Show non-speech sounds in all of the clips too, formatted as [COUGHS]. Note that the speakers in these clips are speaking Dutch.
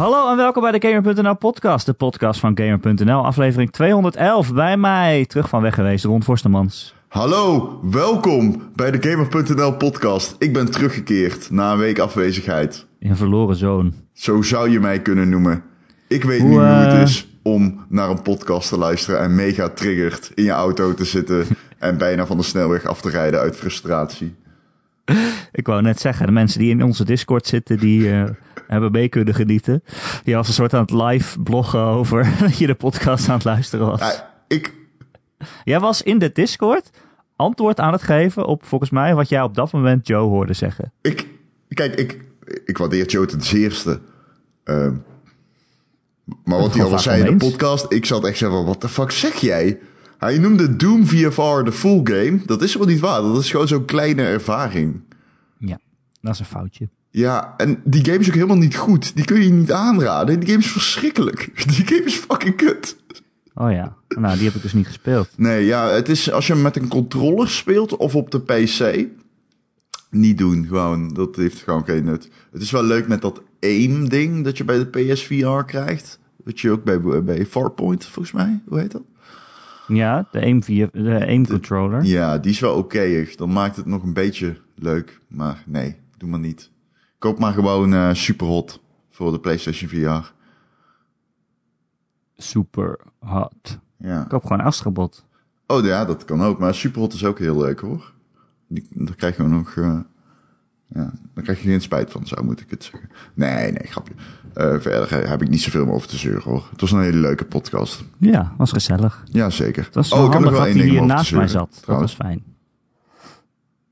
Hallo en welkom bij de Gamer.nl podcast, de podcast van Gamer.nl, aflevering 211. Bij mij, terug van weg geweest, Ron Forstemans. Hallo, welkom bij de Gamer.nl podcast. Ik ben teruggekeerd na een week afwezigheid. Een verloren zoon. Zo zou je mij kunnen noemen. Ik weet nu hoe het eh, is om naar een podcast te luisteren en mega triggerd in je auto te zitten [LAUGHS] en bijna van de snelweg af te rijden uit frustratie. Ik wou net zeggen, de mensen die in onze Discord zitten, die eh, hebben mee kunnen genieten. Die was een soort aan het live bloggen over [LAUGHS] dat je de podcast aan het luisteren was. Ja, ik, Jij was in de Discord antwoord aan het geven op volgens mij wat jij op dat moment Joe hoorde zeggen. ik, kijk, ik, ik waardeer Joe ten zeerste. Ehm, maar wat hij al zei in de podcast, ik zat echt zo van, wat de fuck zeg jij? Hij noemde Doom VFR de full game. Dat is wel niet waar, dat is gewoon zo'n kleine ervaring. Ja, dat is een foutje. Ja, en die game is ook helemaal niet goed. Die kun je niet aanraden. Die game is verschrikkelijk. [LAUGHS] Die game is fucking kut. Oh ja, nou die heb ik dus niet gespeeld. Nee, ja, het is als je met een controller speelt of op de PC. Niet doen, gewoon. Dat heeft gewoon geen nut. Het is wel leuk met dat aim-ding dat je bij de PSVR krijgt. Wat je ook bij, bij Farpoint, volgens mij. Hoe heet dat? Ja, de aim, via, de aim controller. Ja, die is wel oké. Dan maakt het nog een beetje leuk. Maar nee, doe maar niet. Koop maar gewoon eh Superhot voor de PlayStation VR. Super hot. Ja. Ik koop gewoon Astrobot. Oh ja, dat kan ook. Maar Superhot is ook heel leuk hoor. Die, daar krijg je nog. eh, ja, daar krijg je geen spijt van, zo moet ik het zeggen. Nee, nee, grapje. Eh, verder heb ik niet zoveel meer over te zeuren hoor. Het was een hele leuke podcast. Ja, was gezellig. Ja, zeker. Het was oh, wel ik heb nog handig wel één ding hier naast mij zat. Dat was fijn.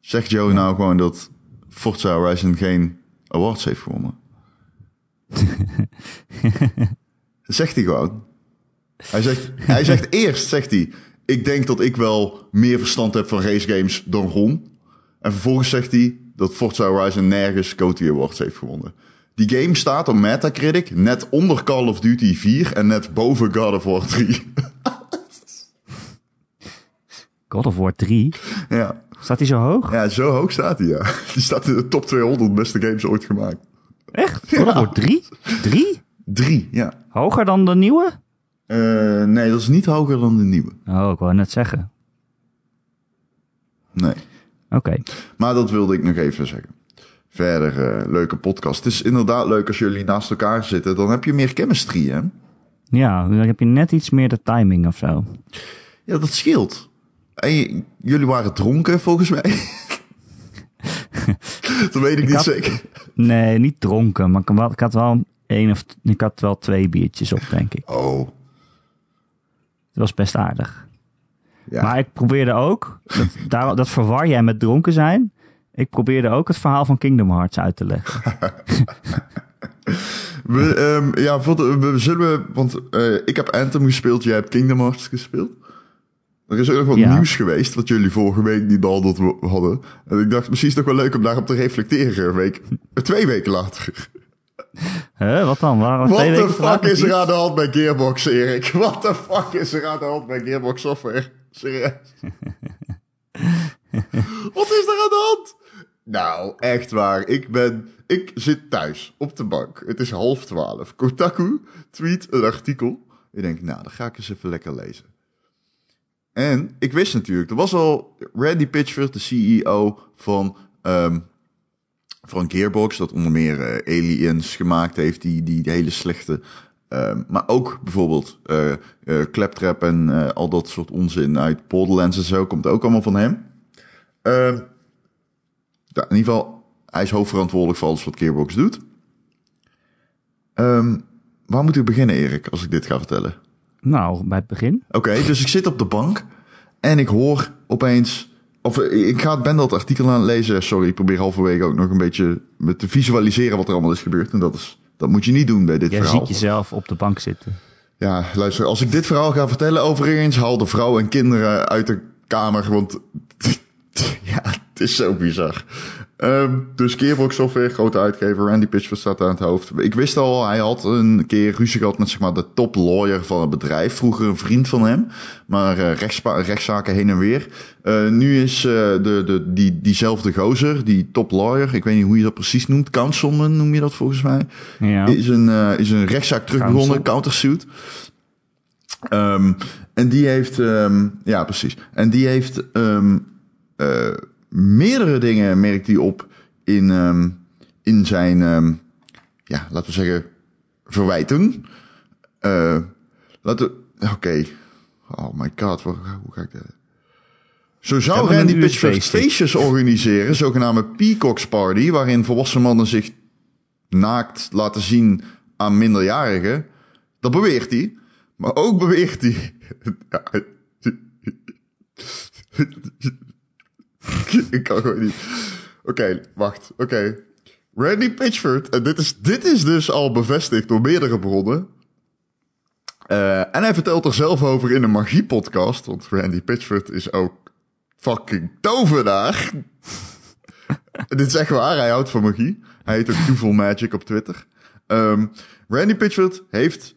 Zegt Joe nou gewoon dat Forza Horizon geen awards heeft gewonnen? [LAUGHS] zegt hij gewoon. Hij zegt, hij zegt [LAUGHS] eerst, zegt hij, ik denk dat ik wel meer verstand heb van race games dan Ron. En vervolgens zegt hij dat Forza Horizon nergens COTY Awards heeft gewonnen. Die game staat op Metacritic net onder Call of Duty 4 en net boven God of War 3. [LAUGHS] God of War 3. ja. Staat hij zo hoog? ja, zo hoog staat hij, ja. [LAUGHS] Die staat in de top 200 beste games ooit gemaakt. Echt? Of War 3? 3? 3, ja. Hoger dan de nieuwe? Eh, nee, dat is niet hoger dan de nieuwe. Oh, ik wou net zeggen. Nee. Oké. Maar dat wilde ik nog even zeggen. Verder, eh, leuke podcast. Het is inderdaad leuk als jullie naast elkaar zitten. Dan heb je meer chemistry, hè? Ja, dan heb je net iets meer de timing of zo. Ja, dat scheelt. En jullie waren dronken, volgens mij. [LAUGHS] dat weet ik, niet had- zeker. Nee, niet dronken, maar ik had- ik had wel één of ik had wel twee biertjes op, denk ik. Oh, Het was best aardig. ja. Maar ik probeerde ook, dat, [LAUGHS] daar, dat verwar jij met dronken zijn. Ik probeerde ook het verhaal van Kingdom Hearts uit te leggen. [LAUGHS] We, ehm, ja, voor de- we zullen. Want eh, ik heb Anthem gespeeld, jij hebt Kingdom Hearts gespeeld. Er is ook nog wat Ja. nieuws geweest, wat jullie vorige week niet behandeld hadden. En ik dacht, misschien is het toch wel leuk om daarop te reflecteren, een week, twee weken later. Huh, wat dan? Wat de laat fuck is er aan de hand bij Gearbox, Erik? Wat de fuck is er aan de hand bij Gearbox Software? Serieus? [LAUGHS] Wat is er aan de hand? Nou, echt waar. Ik ben... Ik zit thuis op de bank. Het is half twaalf. Kotaku tweet een artikel. Ik denk, nou, dan ga ik eens even lekker lezen. En ik wist natuurlijk, er was al Randy Pitchford, de CEO van, ehm, van Gearbox, dat onder meer eh, Aliens gemaakt heeft, die, die hele slechte. ehm, maar ook bijvoorbeeld Claptrap en al dat soort onzin uit Borderlands en zo, komt ook allemaal van hem. Ehm, in ieder geval, hij is hoofdverantwoordelijk voor alles wat Gearbox doet. Waar moet ik beginnen, Erik, als ik dit ga vertellen? Nou, bij het begin. Oké, dus ik zit op de bank en ik hoor opeens. Of eh, ik ga, ben dat artikel aan het lezen. Sorry, ik probeer halverwege ook nog een beetje te visualiseren wat er allemaal is gebeurd. En dat, is, dat moet je niet doen bij dit Jij verhaal. ziet jezelf op de bank zitten. Ja, luister, als ik dit verhaal ga vertellen overigens, haal de vrouw en kinderen uit de kamer. Want [LAUGHS] ja, Het is zo bizar. Ehm, dus Gearbox Software, grote uitgever, Randy Pitchford staat aan het hoofd. Ik wist al, hij had een keer ruzie gehad met zeg maar, de top lawyer van het bedrijf. Vroeger een vriend van hem, maar uh, rechtszaken heen en weer. Uh, nu is uh, de, de, die, diezelfde gozer, die top lawyer, ik weet niet hoe je dat precies noemt, councilman noem je dat volgens mij, Ja. is, een, is een rechtszaak terug Counsel. begonnen, countersuit. Um, en die heeft, um, ja precies, en die heeft um, uh, meerdere dingen, merkt hij op, in, um, in zijn, um, ja, laten we zeggen, verwijten. Uh, laten Oké. Okay. Oh my god, hoe, hoe ga ik dat... Zo zou Randy Pitchford feestjes organiseren, zogenaamde Peacocks Party, waarin volwassen mannen zich naakt laten zien aan minderjarigen. Dat beweert hij. Maar ook beweert hij. [LAUGHS] [LAUGHS] ik kan gewoon niet. Oké, wacht. Oké. Randy Pitchford, en dit is, dit is dus al bevestigd door meerdere bronnen. Uh, en hij vertelt er zelf over in een magie-podcast, want Randy Pitchford is ook fucking tovenaar. [LAUGHS] dit is echt waar, hij houdt van magie. Hij heet ook Toeval Magic op Twitter. Um, Randy Pitchford heeft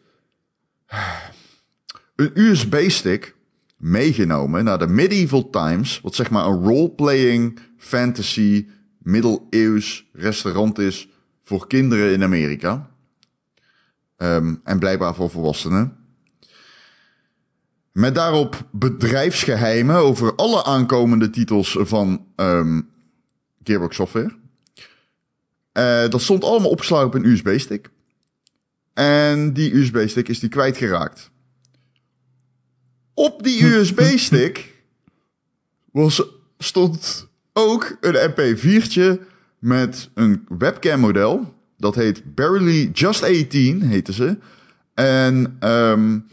een USB-stick meegenomen naar de Medieval Times, wat zeg maar een role-playing fantasy middeleeuws restaurant is voor kinderen in Amerika. Um, en blijkbaar voor volwassenen. Met daarop bedrijfsgeheimen over alle aankomende titels van um, Gearbox Software. Uh, dat stond allemaal opgeslagen op een USB-stick. En die USB-stick is die kwijtgeraakt. Op die USB-stick was, stond ook een MP4'tje met een webcam model. Dat heet Barely Just 18, heette ze. En um,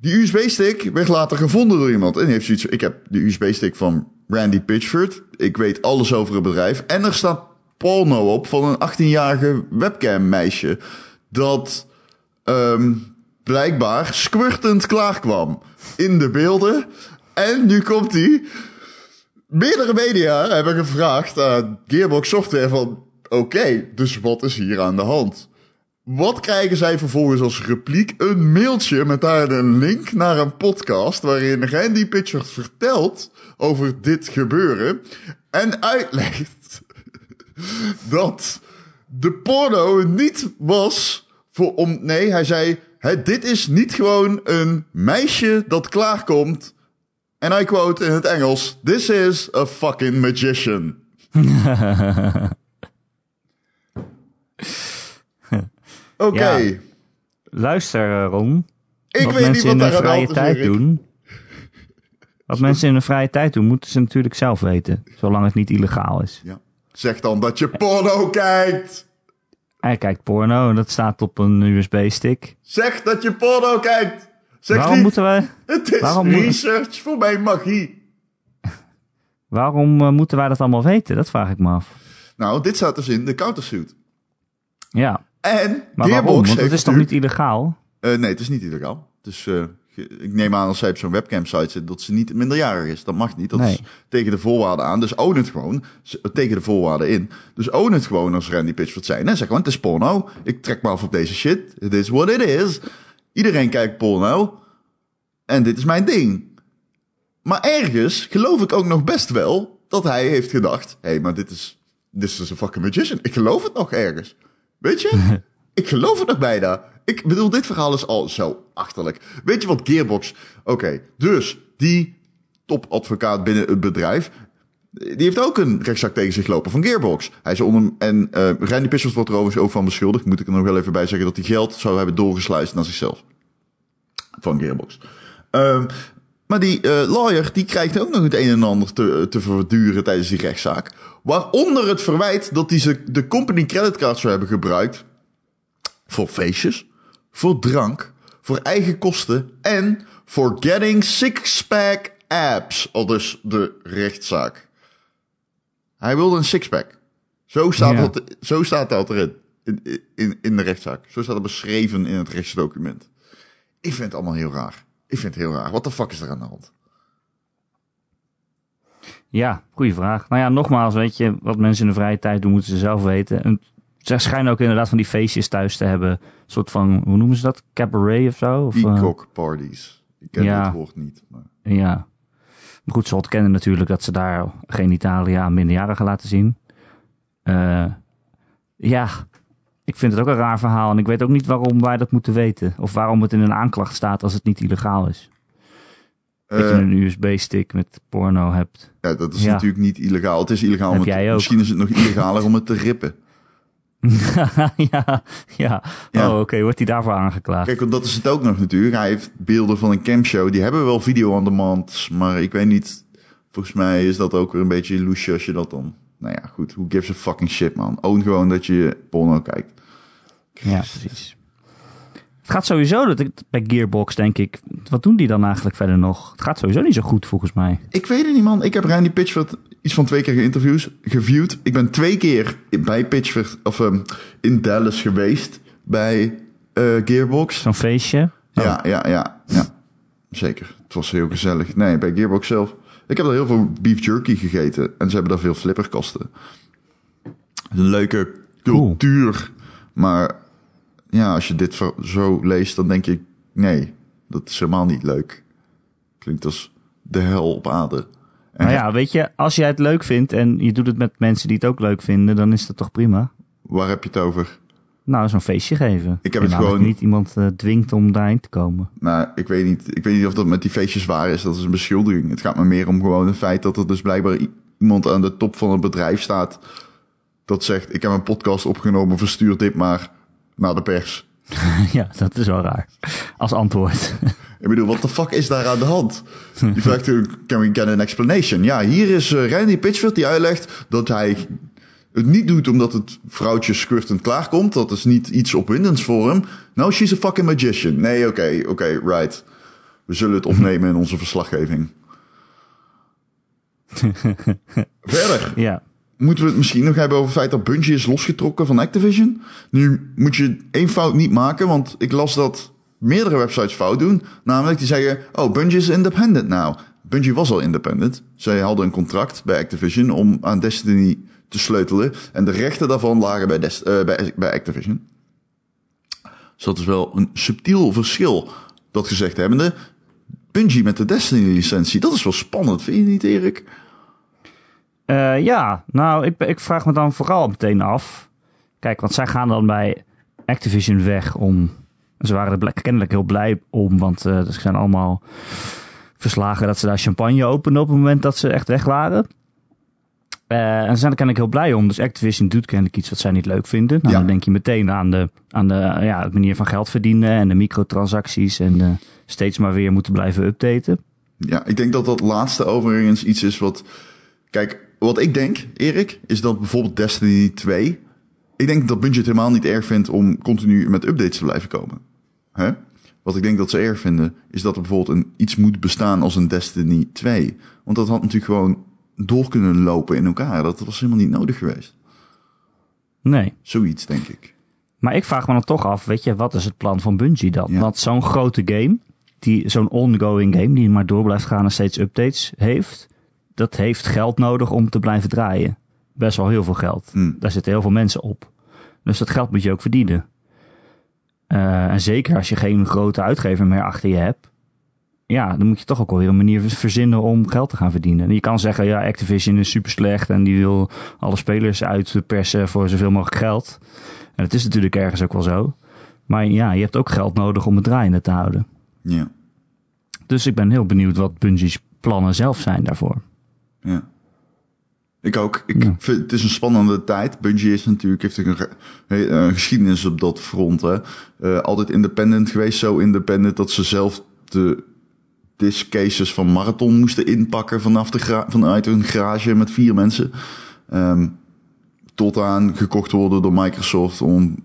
die USB-stick werd later gevonden door iemand. En heeft zoiets, ik heb de USB-stick van Randy Pitchford. Ik weet alles over het bedrijf. En er staat porno op van een 18-jarige webcam meisje. Dat um, blijkbaar squirtend klaarkwam in de beelden. En nu komt hij. Meerdere media hebben gevraagd aan Gearbox Software van... Oké, dus wat is hier aan de hand? Wat krijgen zij vervolgens als repliek? Een mailtje met daar een link naar een podcast... waarin Randy Pitchford vertelt over dit gebeuren... en uitlegt [LAUGHS] dat de porno niet was voor om... Nee, hij zei... Hè, dit is niet gewoon een meisje dat klaarkomt... En I quote in het Engels: This is a fucking magician. [LAUGHS] Oké. Okay. Ja. Luister, Ron. Ik wat weet mensen niet wat in hun vrije is, tijd doen. Wat mensen in hun vrije tijd doen, moeten ze natuurlijk zelf weten. Zolang het niet illegaal is. Ja. Zeg dan dat je porno [LAUGHS] kijkt. Hij kijkt porno en dat staat op een USB-stick. Zeg dat je porno kijkt. Zeg Waarom niet, moeten wij, het is waarom moet- research voor mijn magie. [LAUGHS] waarom eh, moeten wij dat allemaal weten? Dat vraag ik me af. Nou, dit staat dus in de countersuit. Ja, En maar Gearbox waarom? Want het is toch niet illegaal? Eh, nee, het is niet illegaal. Dus ge- ik neem aan als zij op zo'n webcam-site zit dat ze niet minderjarig is. Dat mag niet. Dat Nee. is tegen de voorwaarden aan. Dus own het gewoon. Tegen de voorwaarden in. Dus own het gewoon als Randy Pitchford zijn. En zeg gewoon, het is porno. Ik trek me af op deze shit. It is what it is. Iedereen kijkt porno. En dit is mijn ding. Maar ergens geloof ik ook nog best wel dat hij heeft gedacht... Hé, hey, maar dit is, dit is een fucking magician. Ik geloof het nog ergens. Weet je? [LAUGHS] ik geloof het nog bijna. Ik bedoel, dit verhaal is al zo achterlijk. Weet je wat Gearbox... Oké, dus die topadvocaat binnen het bedrijf... Die heeft ook een rechtszaak tegen zich lopen van Gearbox. Hij is onder, en uh, Randy Pitchford wordt er overigens ook van beschuldigd. Moet ik er nog wel even bij zeggen dat hij geld zou hebben doorgesluist naar zichzelf. Van Gearbox. Um, maar die uh, lawyer die krijgt ook nog het een en ander te, te verduren tijdens die rechtszaak. Waaronder het verwijt dat hij ze de company creditcard zou hebben gebruikt voor feestjes, voor drank, voor eigen kosten en voor getting six-pack abs. Al dus de rechtszaak. Hij wilde een sixpack. Zo staat, Ja. dat, zo staat dat erin. In, in, in de rechtszaak. Zo staat het beschreven in het rechtsdocument. Ik vind het allemaal heel raar. Ik vind het heel raar. Wat de fuck is er aan de hand? Ja, goede vraag. Nou ja, nogmaals, weet je, wat mensen in de vrije tijd doen, moeten ze zelf weten. En ze schijnen ook inderdaad van die feestjes thuis te hebben. Een soort van, hoe noemen ze dat? Cabaret of zo? Of, uh, Peacock parties. Ik ken ja. het woord niet. Maar... Ja. Maar goed, ze ontkennen natuurlijk dat ze daar geen Italië aan minderjarigen laten zien. Uh, ja, ik vind het ook een raar verhaal. En ik weet ook niet waarom wij dat moeten weten. Of waarom het in een aanklacht staat als het niet illegaal is. Dat je Eh, een USB-stick met porno hebt. ja, dat is Ja. natuurlijk niet illegaal. Het is illegaal om het. Misschien is het nog illegaler om het te rippen. [LAUGHS] ja, ja. Ja. Oh, oké. Wordt hij daarvoor aangeklaagd? Kijk, want dat is het ook nog natuurlijk. Hij heeft beelden van een campshow. Die hebben wel video on demand. Maar ik weet niet. Volgens mij is dat ook weer een beetje loesje als je dat dan. Nou ja, goed. Who gives a fucking shit, man? Own gewoon dat je porno kijkt. Ja, precies. Het gaat sowieso, dat ik, bij Gearbox denk ik, wat doen die dan eigenlijk verder nog? Het gaat sowieso niet zo goed volgens mij. Ik weet het niet, man. Ik heb Randy Pitchford iets van twee keer geïnterviewd, geviewd. Ik ben twee keer bij Pitchford, of ehm, in Dallas geweest bij eh, Gearbox. Zo'n feestje. Oh. Ja, ja, ja, ja. Zeker. Het was heel gezellig. Nee, bij Gearbox zelf. Ik heb daar heel veel beef jerky gegeten. En ze hebben daar veel flipperkasten. Een leuke cultuur. Maar ja, als je dit zo leest, dan denk je... Nee, dat is helemaal niet leuk. Klinkt als de hel op aarde. Nou ja, weet je, als jij het leuk vindt en je doet het met mensen die het ook leuk vinden, dan is dat toch prima? waar heb je het over? Nou, zo'n feestje geven. Ik heb En het gewoon- dat niet iemand eh, dwingt om daarheen te komen. Nou, ik weet, niet, ik weet niet of dat met die feestjes waar is. Dat is een beschuldiging. Het gaat me meer om gewoon het feit dat er dus blijkbaar iemand aan de top van het bedrijf staat. Dat zegt, ik heb een podcast opgenomen, verstuur dit maar naar de pers. [LAUGHS] ja, dat is wel raar. Als antwoord. Ik bedoel, wat de fuck is daar aan de hand? Je vraagt, eh, can we get an explanation? Ja, hier is eh, Randy Pitchford die uitlegt dat hij het niet doet omdat het vrouwtje squirtend klaarkomt. Dat is niet iets opwindends voor hem. No, she's a fucking magician. Nee, oké, oké, right. We zullen het opnemen in onze verslaggeving. [LAUGHS] Verder ja. moeten we het misschien nog hebben over het feit dat Bungie is losgetrokken van Activision. Nu moet je één fout niet maken, want ik las dat meerdere websites fout doen. Namelijk die zeggen, oh, Bungie is independent now. Bungie was al independent. Zij hadden een contract bij Activision om aan Destiny te sleutelen. En de rechten daarvan lagen bij, eh, bij, bij Activision. Dus dat is wel een subtiel verschil. Dat gezegd hebbende, Bungie met de Destiny-licentie, dat is wel spannend, vind je niet, Erik? Eh, ja, nou, ik, ik vraag me dan vooral meteen af. Kijk, want zij gaan dan bij Activision weg om. Ze waren er kennelijk heel blij om, want eh ze zijn allemaal verslagen dat ze daar champagne openden op het moment dat ze echt weg waren. Eh, en ze zijn er kennelijk heel blij om. Dus Activision doet kennelijk iets wat zij niet leuk vinden. Nou, Ja. dan denk je meteen aan de, aan de ja, de manier van geld verdienen en de microtransacties en eh, steeds maar weer moeten blijven updaten. Ja, ik denk dat dat laatste overigens iets is wat... Kijk, wat ik denk, Erik, is dat bijvoorbeeld Destiny 2... Ik denk dat Bungie het helemaal niet erg vindt om continu met updates te blijven komen. Hè? Wat ik denk dat ze erg vinden, is dat er bijvoorbeeld een, iets moet bestaan als een Destiny 2. Want dat had natuurlijk gewoon door kunnen lopen in elkaar. Dat was helemaal niet nodig geweest. Nee. Zoiets, denk ik. Maar ik vraag me dan toch af, weet je, wat is het plan van Bungie dan? Ja. Want zo'n grote game, die, zo'n ongoing game, die maar door blijft gaan en steeds updates heeft, dat heeft geld nodig om te blijven draaien. Best wel heel veel geld. Hmm. Daar zitten heel veel mensen op. Dus dat geld moet je ook verdienen. Eh, en zeker als je geen grote uitgever meer achter je hebt, ja, dan moet je toch ook wel weer een manier verzinnen om geld te gaan verdienen. En je kan zeggen, ja, Activision is super slecht en die wil alle spelers uitpersen voor zoveel mogelijk geld. En het is natuurlijk ergens ook wel zo. Maar ja, je hebt ook geld nodig om het draaiende te houden. Ja, Dus ik ben heel benieuwd wat Bungie's plannen zelf zijn daarvoor. ja. Ik ook. Ik Ja. vind, het is een spannende tijd. Bungie is natuurlijk, heeft een, een geschiedenis op dat front. Hè. Eh, altijd independent geweest. Zo independent dat ze zelf de disk cases van Marathon moesten inpakken vanaf de vanuit een garage met vier mensen. Ehm, tot aan gekocht worden door Microsoft om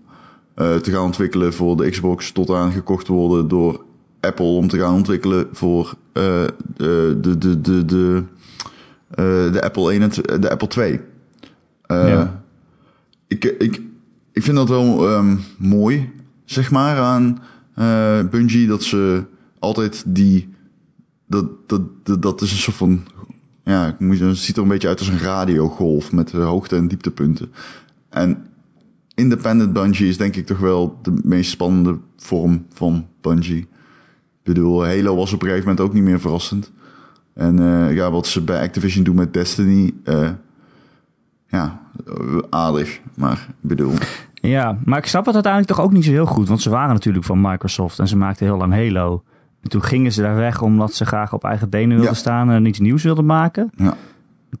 eh, te gaan ontwikkelen voor de Xbox. Tot aan gekocht worden door Apple om te gaan ontwikkelen voor eh, de, de, de, de, de, de Apple 1 en tw- de Apple 2. Eh, Ja. ik, ik, ik vind dat wel ehm, mooi, zeg maar, aan eh Bungie. Dat ze altijd die... Dat, dat, dat, dat is een soort van ja, ik moet- het ziet er een beetje uit als een radiogolf met eh, hoogte- en dieptepunten. En independent Bungie is denk ik toch wel de meest spannende vorm van Bungie. Ik bedoel, Halo was op een gegeven moment ook niet meer verrassend. En eh, ja, wat ze bij Activision doen met Destiny, eh, ja, aardig. Maar ik bedoel, Ja, maar ik snap het uiteindelijk toch ook niet zo heel goed. Want ze waren natuurlijk van Microsoft en ze maakten heel lang Halo. En toen gingen ze daar weg omdat ze graag op eigen benen wilden Ja. staan en iets nieuws wilden maken. ja.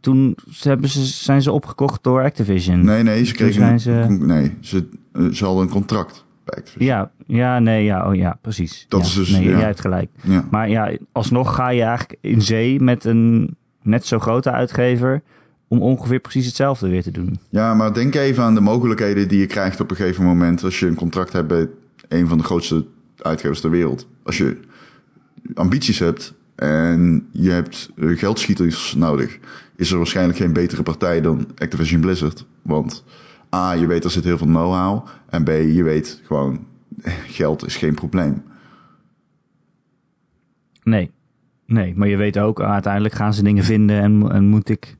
Toen hebben ze, zijn ze opgekocht door Activision. Nee, nee, ze kregen een, ze- nee, ze, eh, ze hadden een contract bij. Ja, ja, nee, ja, oh ja, precies. Dat Ja, is dus- Nee, ja. jij hebt gelijk. Ja. Maar ja, alsnog ga je eigenlijk in zee met een net zo grote uitgever om ongeveer precies hetzelfde weer te doen. Ja, maar denk even aan de mogelijkheden die je krijgt op een gegeven moment als je een contract hebt bij een van de grootste uitgevers ter wereld. Als je ambities hebt en je hebt eh, geldschieters nodig, is er waarschijnlijk geen betere partij dan Activision Blizzard. Want A, je weet er zit heel veel know-how. En B, je weet gewoon, [LAUGHS] geld is geen probleem. Nee, nee, maar je weet ook, ah, uiteindelijk gaan ze dingen vinden en, en moet, ik,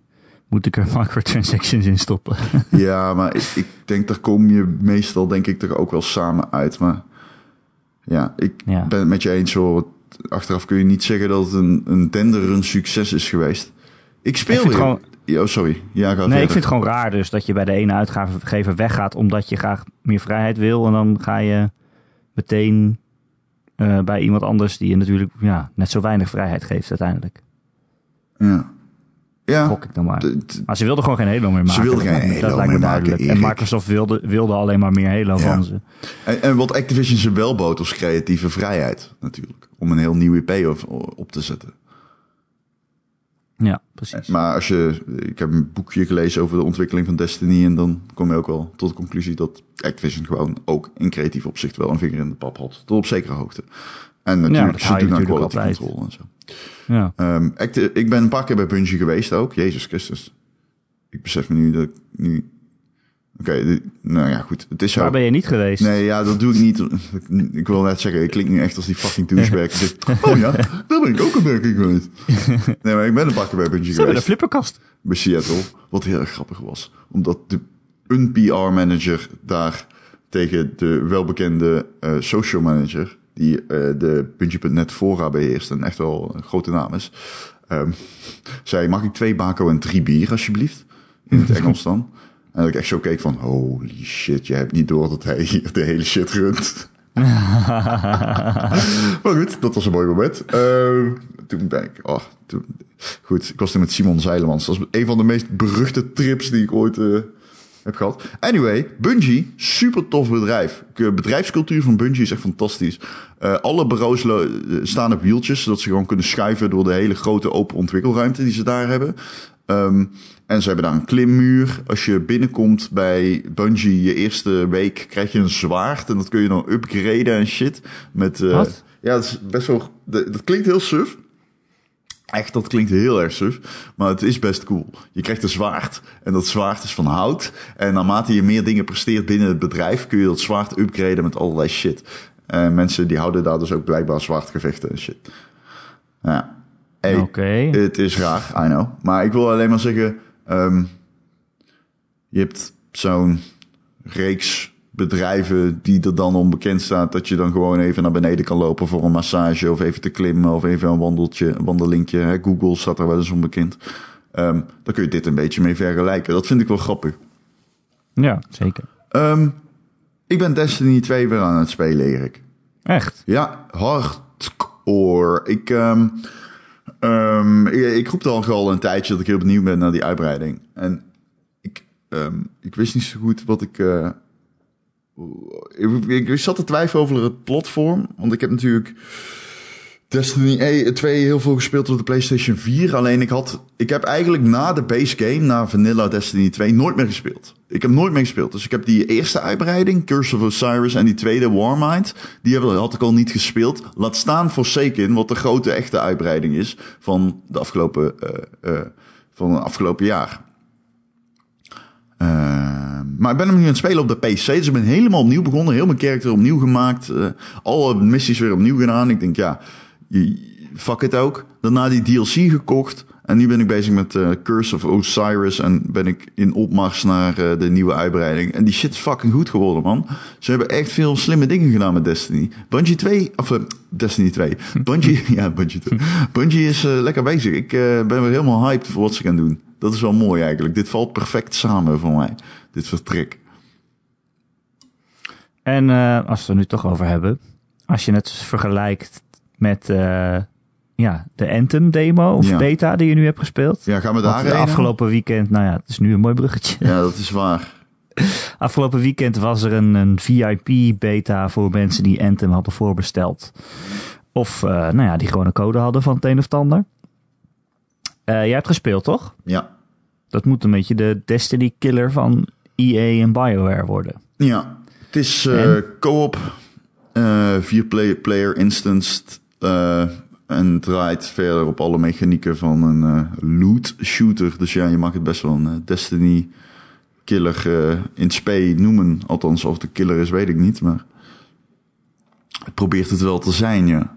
moet ik er [LAUGHS] microtransactions in stoppen. [LAUGHS] Ja, maar ik, ik denk, daar kom je meestal denk ik toch ook wel samen uit. Maar ja, ik Ja. ben het met je eens hoor. Achteraf kun je niet zeggen dat het een, een succes is geweest. Ik speel Ik weer... gewoon- Ja, oh, sorry. Ja, ga nee, verder. ik vind het gewoon raar dus dat je bij de ene uitgever weggaat omdat je graag meer vrijheid wil. En dan ga je meteen eh, bij iemand anders die je natuurlijk ja, net zo weinig vrijheid geeft uiteindelijk. Ja. Ja. Gok ik dan maar. Maar ze wilden gewoon geen Halo meer maken. wilden Dat geen Halo meer maken. En. Microsoft wilde, wilde alleen maar meer Halo Ja. van ze. En, en wat Activision ze wel bood was creatieve vrijheid natuurlijk. Om een heel nieuw IP op, op te zetten. Ja, precies. Maar als je, ik heb een boekje gelezen over de ontwikkeling van Destiny en dan kom je ook wel tot de conclusie dat Activision gewoon ook in creatief opzicht wel een vinger in de pap had. Tot op zekere hoogte. En natuurlijk, dat ze doen aan quality altijd. control en zo. Ja. Acti- ik ben een paar keer bij Bungie geweest ook. Jezus Christus. Ik besef me nu dat ik nu... Oké, nou ja, goed. Het is. Waar ben je niet geweest? Nee, ja, dat doe ik niet. Ik wil net zeggen, ik klink nu echt als die fucking douchebag. Dus, oh ja, daar ben ik ook een werking geweest. [LAUGHS] Nee, maar ik ben een paar keer bij Bungie hebben een geweest. flipperkast. Bij Seattle. Wat heel erg grappig was. Omdat de, een PR-manager daar tegen de welbekende eh, social manager... die eh, de Bungie.net fora beheerst en echt wel een grote naam is... ehm, zei, mag ik twee bako en drie bier alsjeblieft? In het Engels dan. [LAUGHS] En dat ik echt zo keek van, holy shit, je hebt niet door dat hij hier de hele shit runt. [LAUGHS] maar goed, dat was een mooi moment. Ehm, toen ben ik, oh, toen, goed, ik was toen met Simon Zeilemans. Dat is een van de meest beruchte trips die ik ooit eh, heb gehad. Anyway, Bungie, super tof bedrijf. De bedrijfscultuur van Bungie is echt fantastisch. Eh, alle bureaus eh, staan op wieltjes, zodat ze gewoon kunnen schuiven door de hele grote open ontwikkelruimte die ze daar hebben. Ehm, en ze hebben daar een klimmuur. Als je binnenkomt bij Bungie je eerste week, krijg je een zwaard. En dat kun je dan upgraden en shit. Met, eh, Wat? Ja, dat is best wel... Dat, dat klinkt heel suf. Echt, dat klinkt heel erg suf. Maar het is best cool. Je krijgt een zwaard. En dat zwaard is van hout. En naarmate je meer dingen presteert binnen het bedrijf... kun je dat zwaard upgraden met allerlei shit. En mensen die houden daar dus ook blijkbaar zwaardgevechten en shit. Ja. Hey, Oké. het is raar, I know. Maar ik wil alleen maar zeggen... ehm, je hebt zo'n reeks bedrijven die er dan onbekend staat... dat je dan gewoon even naar beneden kan lopen voor een massage... of even te klimmen of even een wandeltje, een wandelingetje. Hè? Google staat er wel eens onbekend. Ehm daar kun je dit een beetje mee vergelijken. Dat vind ik wel grappig. Ja, zeker. Ehm, ik ben Destiny 2 weer aan het spelen, Erik. Echt? Ja, hardcore. Ik, ehm, ehm, ik, ik roep al al een tijdje dat ik heel benieuwd ben naar die uitbreiding. En ik, ehm, ik wist niet zo goed wat ik, eh, ik, ik, ik zat te twijfelen over het platform. Want ik heb natuurlijk Destiny 1, 2 heel veel gespeeld op de PlayStation 4. Alleen ik had, ik heb eigenlijk na de base game, na Vanilla Destiny 2, nooit meer gespeeld. Ik heb nooit meer gespeeld. Dus ik heb die eerste uitbreiding, Curse of Osiris, en die tweede Warmind, die had ik al niet gespeeld. Laat staan Forsaken, wat de grote echte uitbreiding is van de afgelopen, eh, eh, van het afgelopen jaar. Uh, maar ik ben hem nu aan het spelen op de PC. Dus ik ben helemaal opnieuw begonnen. Heel mijn karakter opnieuw gemaakt. Uh, alle missies weer opnieuw gedaan. Ik denk, ja, fuck het ook. Daarna die DLC gekocht. En nu ben ik bezig met eh, Curse of Osiris en ben ik in opmars naar eh, de nieuwe uitbreiding. En die shit is fucking goed geworden, man. Ze hebben echt veel slimme dingen gedaan met Destiny. Bungie 2, of eh, Destiny 2. [LAUGHS] Bungie, ja, Bungie 2. Bungie is lekker bezig. Ik ben weer helemaal hyped voor wat ze gaan doen. Dat is wel mooi eigenlijk. Dit valt perfect samen voor mij. Dit vertrek. En als we het er nu toch over hebben. Als je het vergelijkt met eh, ja, de Anthem demo of Ja. beta die je nu hebt gespeeld. Ja, gaan we daar afgelopen weekend, nou ja, het is nu een mooi bruggetje. Ja, dat is waar. [LAUGHS] Afgelopen weekend was er een, een VIP-beta voor mensen die Anthem hadden voorbesteld. Of eh, nou ja, die gewoon een code hadden van het een of het ander. Eh, jij hebt gespeeld, toch? Ja. Dat moet een beetje de Destiny-killer van EA en BioWare worden. Ja, het is En? co-op, eh, vier play- player instanced eh, en draait verder op alle mechanieken van een eh, loot shooter. Dus ja, je mag het best wel een eh, Destiny killer in spe noemen. Althans, of de killer is, weet ik niet, maar het probeert het wel te zijn, ja.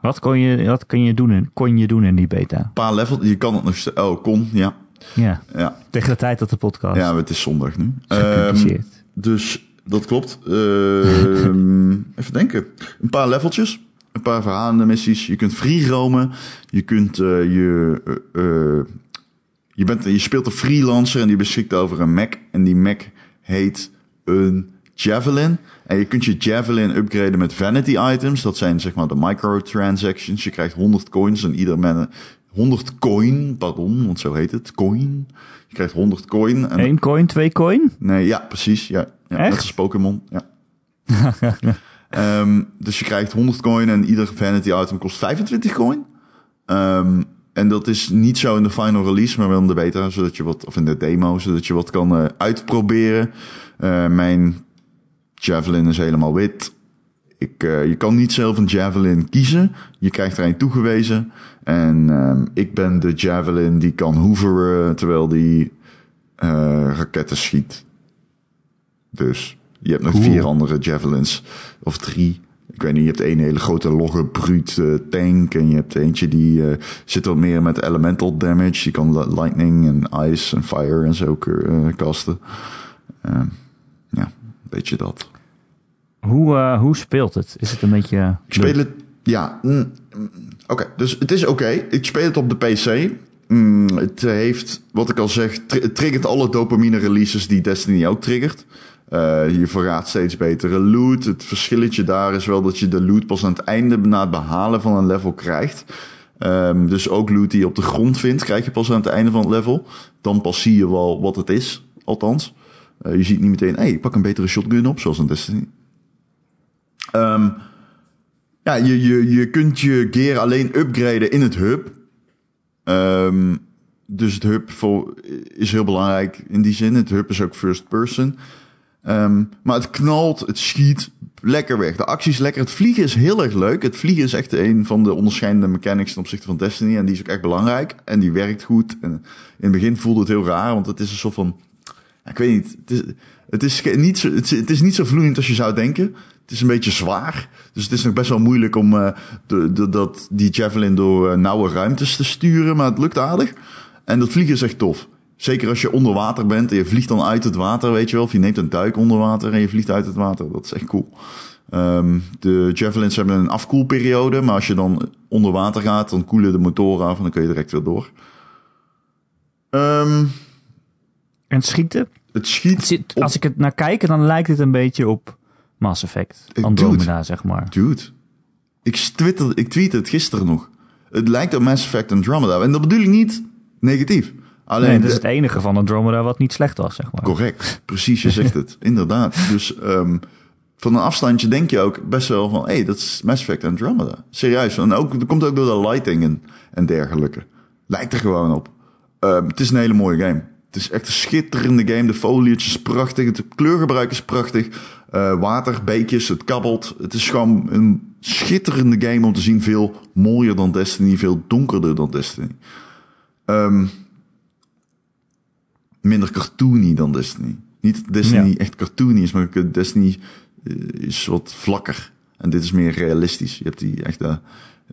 Wat kon je, wat kon je, doen, in, kon je doen in die beta? Een paar levels, je kan het nog steeds, oh, kon, ja. Ja, Ja, tegen de tijd dat de podcast ja het is zondag nu. gepubliceerd. Dus dat klopt. Ehm, [LAUGHS] even denken. Een paar leveltjes. Een paar verhalende missies. Je kunt free roamen. Je kunt eh, je... eh, eh, je, bent, je speelt een freelancer en die beschikt over een Mac. En die Mac heet een Javelin. En je kunt je Javelin upgraden met vanity items. Dat zijn zeg maar de microtransactions. Je krijgt 100 coins en ieder met 100 coin, pardon, want zo heet het, coin. Je krijgt 100 coin. En Eén coin, twee coin? Nee, ja, precies. Ja, ja Echt? net als Pokémon. Ja. [LAUGHS] Ehm, dus je krijgt 100 coin en ieder vanity item kost 25 coin. Ehm, en dat is niet zo in de final release, maar wel in de beta, zodat je wat, of in de demo, zodat je wat kan eh, uitproberen. Eh, mijn Javelin is helemaal wit. Ik, eh, je kan niet zelf een Javelin kiezen. Je krijgt er een toegewezen. En ehm, ik ben de Javelin die kan hoeveren terwijl die raketten schiet. Dus je hebt nog Cool. vier andere Javelins. Of drie. Ik weet niet, je hebt één hele grote logge bruut eh, tank. En je hebt eentje die eh, zit wat meer met elemental damage. Die kan li- lightning en ice en fire en zo eh kasten. Ehm, ja, een beetje dat. Hoe, eh, hoe speelt het? Is het een beetje... Ik speel het, ja. mm, mm, oké, dus het is oké. Ik speel het op de PC. Mm, het heeft, wat ik al zeg, het triggert alle dopamine releases die Destiny ook triggert. Eh, je verraadt steeds betere loot. Het verschilletje daar is wel dat je de loot pas aan het einde na het behalen van een level krijgt. Ehm, dus ook loot die je op de grond vindt, krijg je pas aan het einde van het level. Dan pas zie je wel wat het is, althans. Eh, je ziet niet meteen, hé, hey, ik pak een betere shotgun op, zoals in Destiny. Ehm, ja, je, je, je kunt je gear alleen upgraden in het hub. Ehm, dus het hub is heel belangrijk in die zin. Het hub is ook first person. Ehm, maar het knalt, het schiet lekker weg. De actie is lekker. Het vliegen is heel erg leuk. Het vliegen is echt een van de onderscheidende mechanics ten opzichte van Destiny. En die is ook echt belangrijk. En die werkt goed. En in het begin voelde het heel raar, want het is een soort van... Ik weet niet. Het is, het is, niet zo, het, is, het is niet zo vloeiend als je zou denken. Het is een beetje zwaar. Dus het is nog best wel moeilijk om eh, de, de, dat, die Javelin door eh, nauwe ruimtes te sturen. Maar het lukt aardig. En dat vliegen is echt tof. Zeker als je onder water bent en je vliegt dan uit het water, weet je wel. Of je neemt een duik onder water en je vliegt uit het water. Dat is echt cool. Ehm, de Javelins hebben een afkoelperiode. Maar als je dan onder water gaat, dan koelen de motoren af en dan kun je direct weer door. Ehm, En schieten? het schiet Het zit, op- als ik het naar kijk, dan lijkt het een beetje op Mass Effect. Eh, Andromeda, zeg maar. Dude, ik, twitter, ik tweette het gisteren nog. Het lijkt op Mass Effect Andromeda. En dat bedoel ik niet negatief. Alleen, Nee, dat is het enige van Andromeda wat niet slecht was, zeg maar. correct. Precies, je zegt het. [LAUGHS] Inderdaad. Dus ehm, van een afstandje denk je ook best wel van... hé, hey, dat is Mass Effect Andromeda. Serieus. En ook, dat komt ook door de lighting en, en dergelijke. Lijkt er gewoon op. Ehm, het is een hele mooie game. Het is echt een schitterende game. De foliage is prachtig. Het kleurgebruik is prachtig. Eh water, beekjes, het kabbelt. Het is gewoon een schitterende game om te zien. Veel mooier dan Destiny. Veel donkerder dan Destiny. Ehm, minder cartoony dan Destiny. Niet Ja. echt cartoony is, maar Destiny eh, is wat vlakker. En dit is meer realistisch. Je hebt die echt, eh,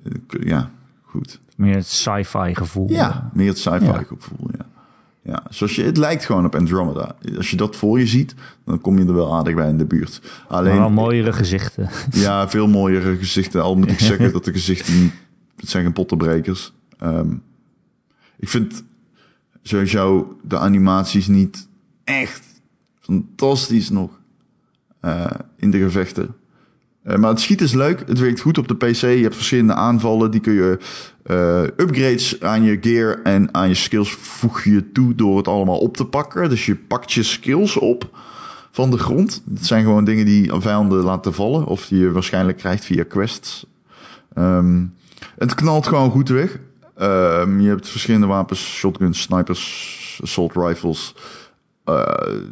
eh, ja, goed. Meer het sci-fi gevoel. Ja, meer het sci-fi Ja. gevoel, ja. Ja, zoals je, het lijkt gewoon op Andromeda. Als je dat voor je ziet, dan kom je er wel aardig bij in de buurt. Maar Alleen, wel mooiere gezichten. [LAUGHS] ja, veel mooiere gezichten. Al moet ik [LAUGHS] zeggen dat de gezichten. Het zijn geen pottenbrekers. Ehm, ik vind sowieso de animaties niet echt fantastisch nog eh, in de gevechten. Eh, maar het schieten is leuk. Het werkt goed op de PC. Je hebt verschillende aanvallen. Die kun je eh, upgrades aan je gear en aan je skills voeg je toe door het allemaal op te pakken. Dus je pakt je skills op van de grond. Dat zijn gewoon dingen die vijanden laten vallen. Of die je waarschijnlijk krijgt via quests. Ehm, het knalt gewoon goed weg. Ehm, je hebt verschillende wapens. Shotguns, snipers, assault rifles. eh,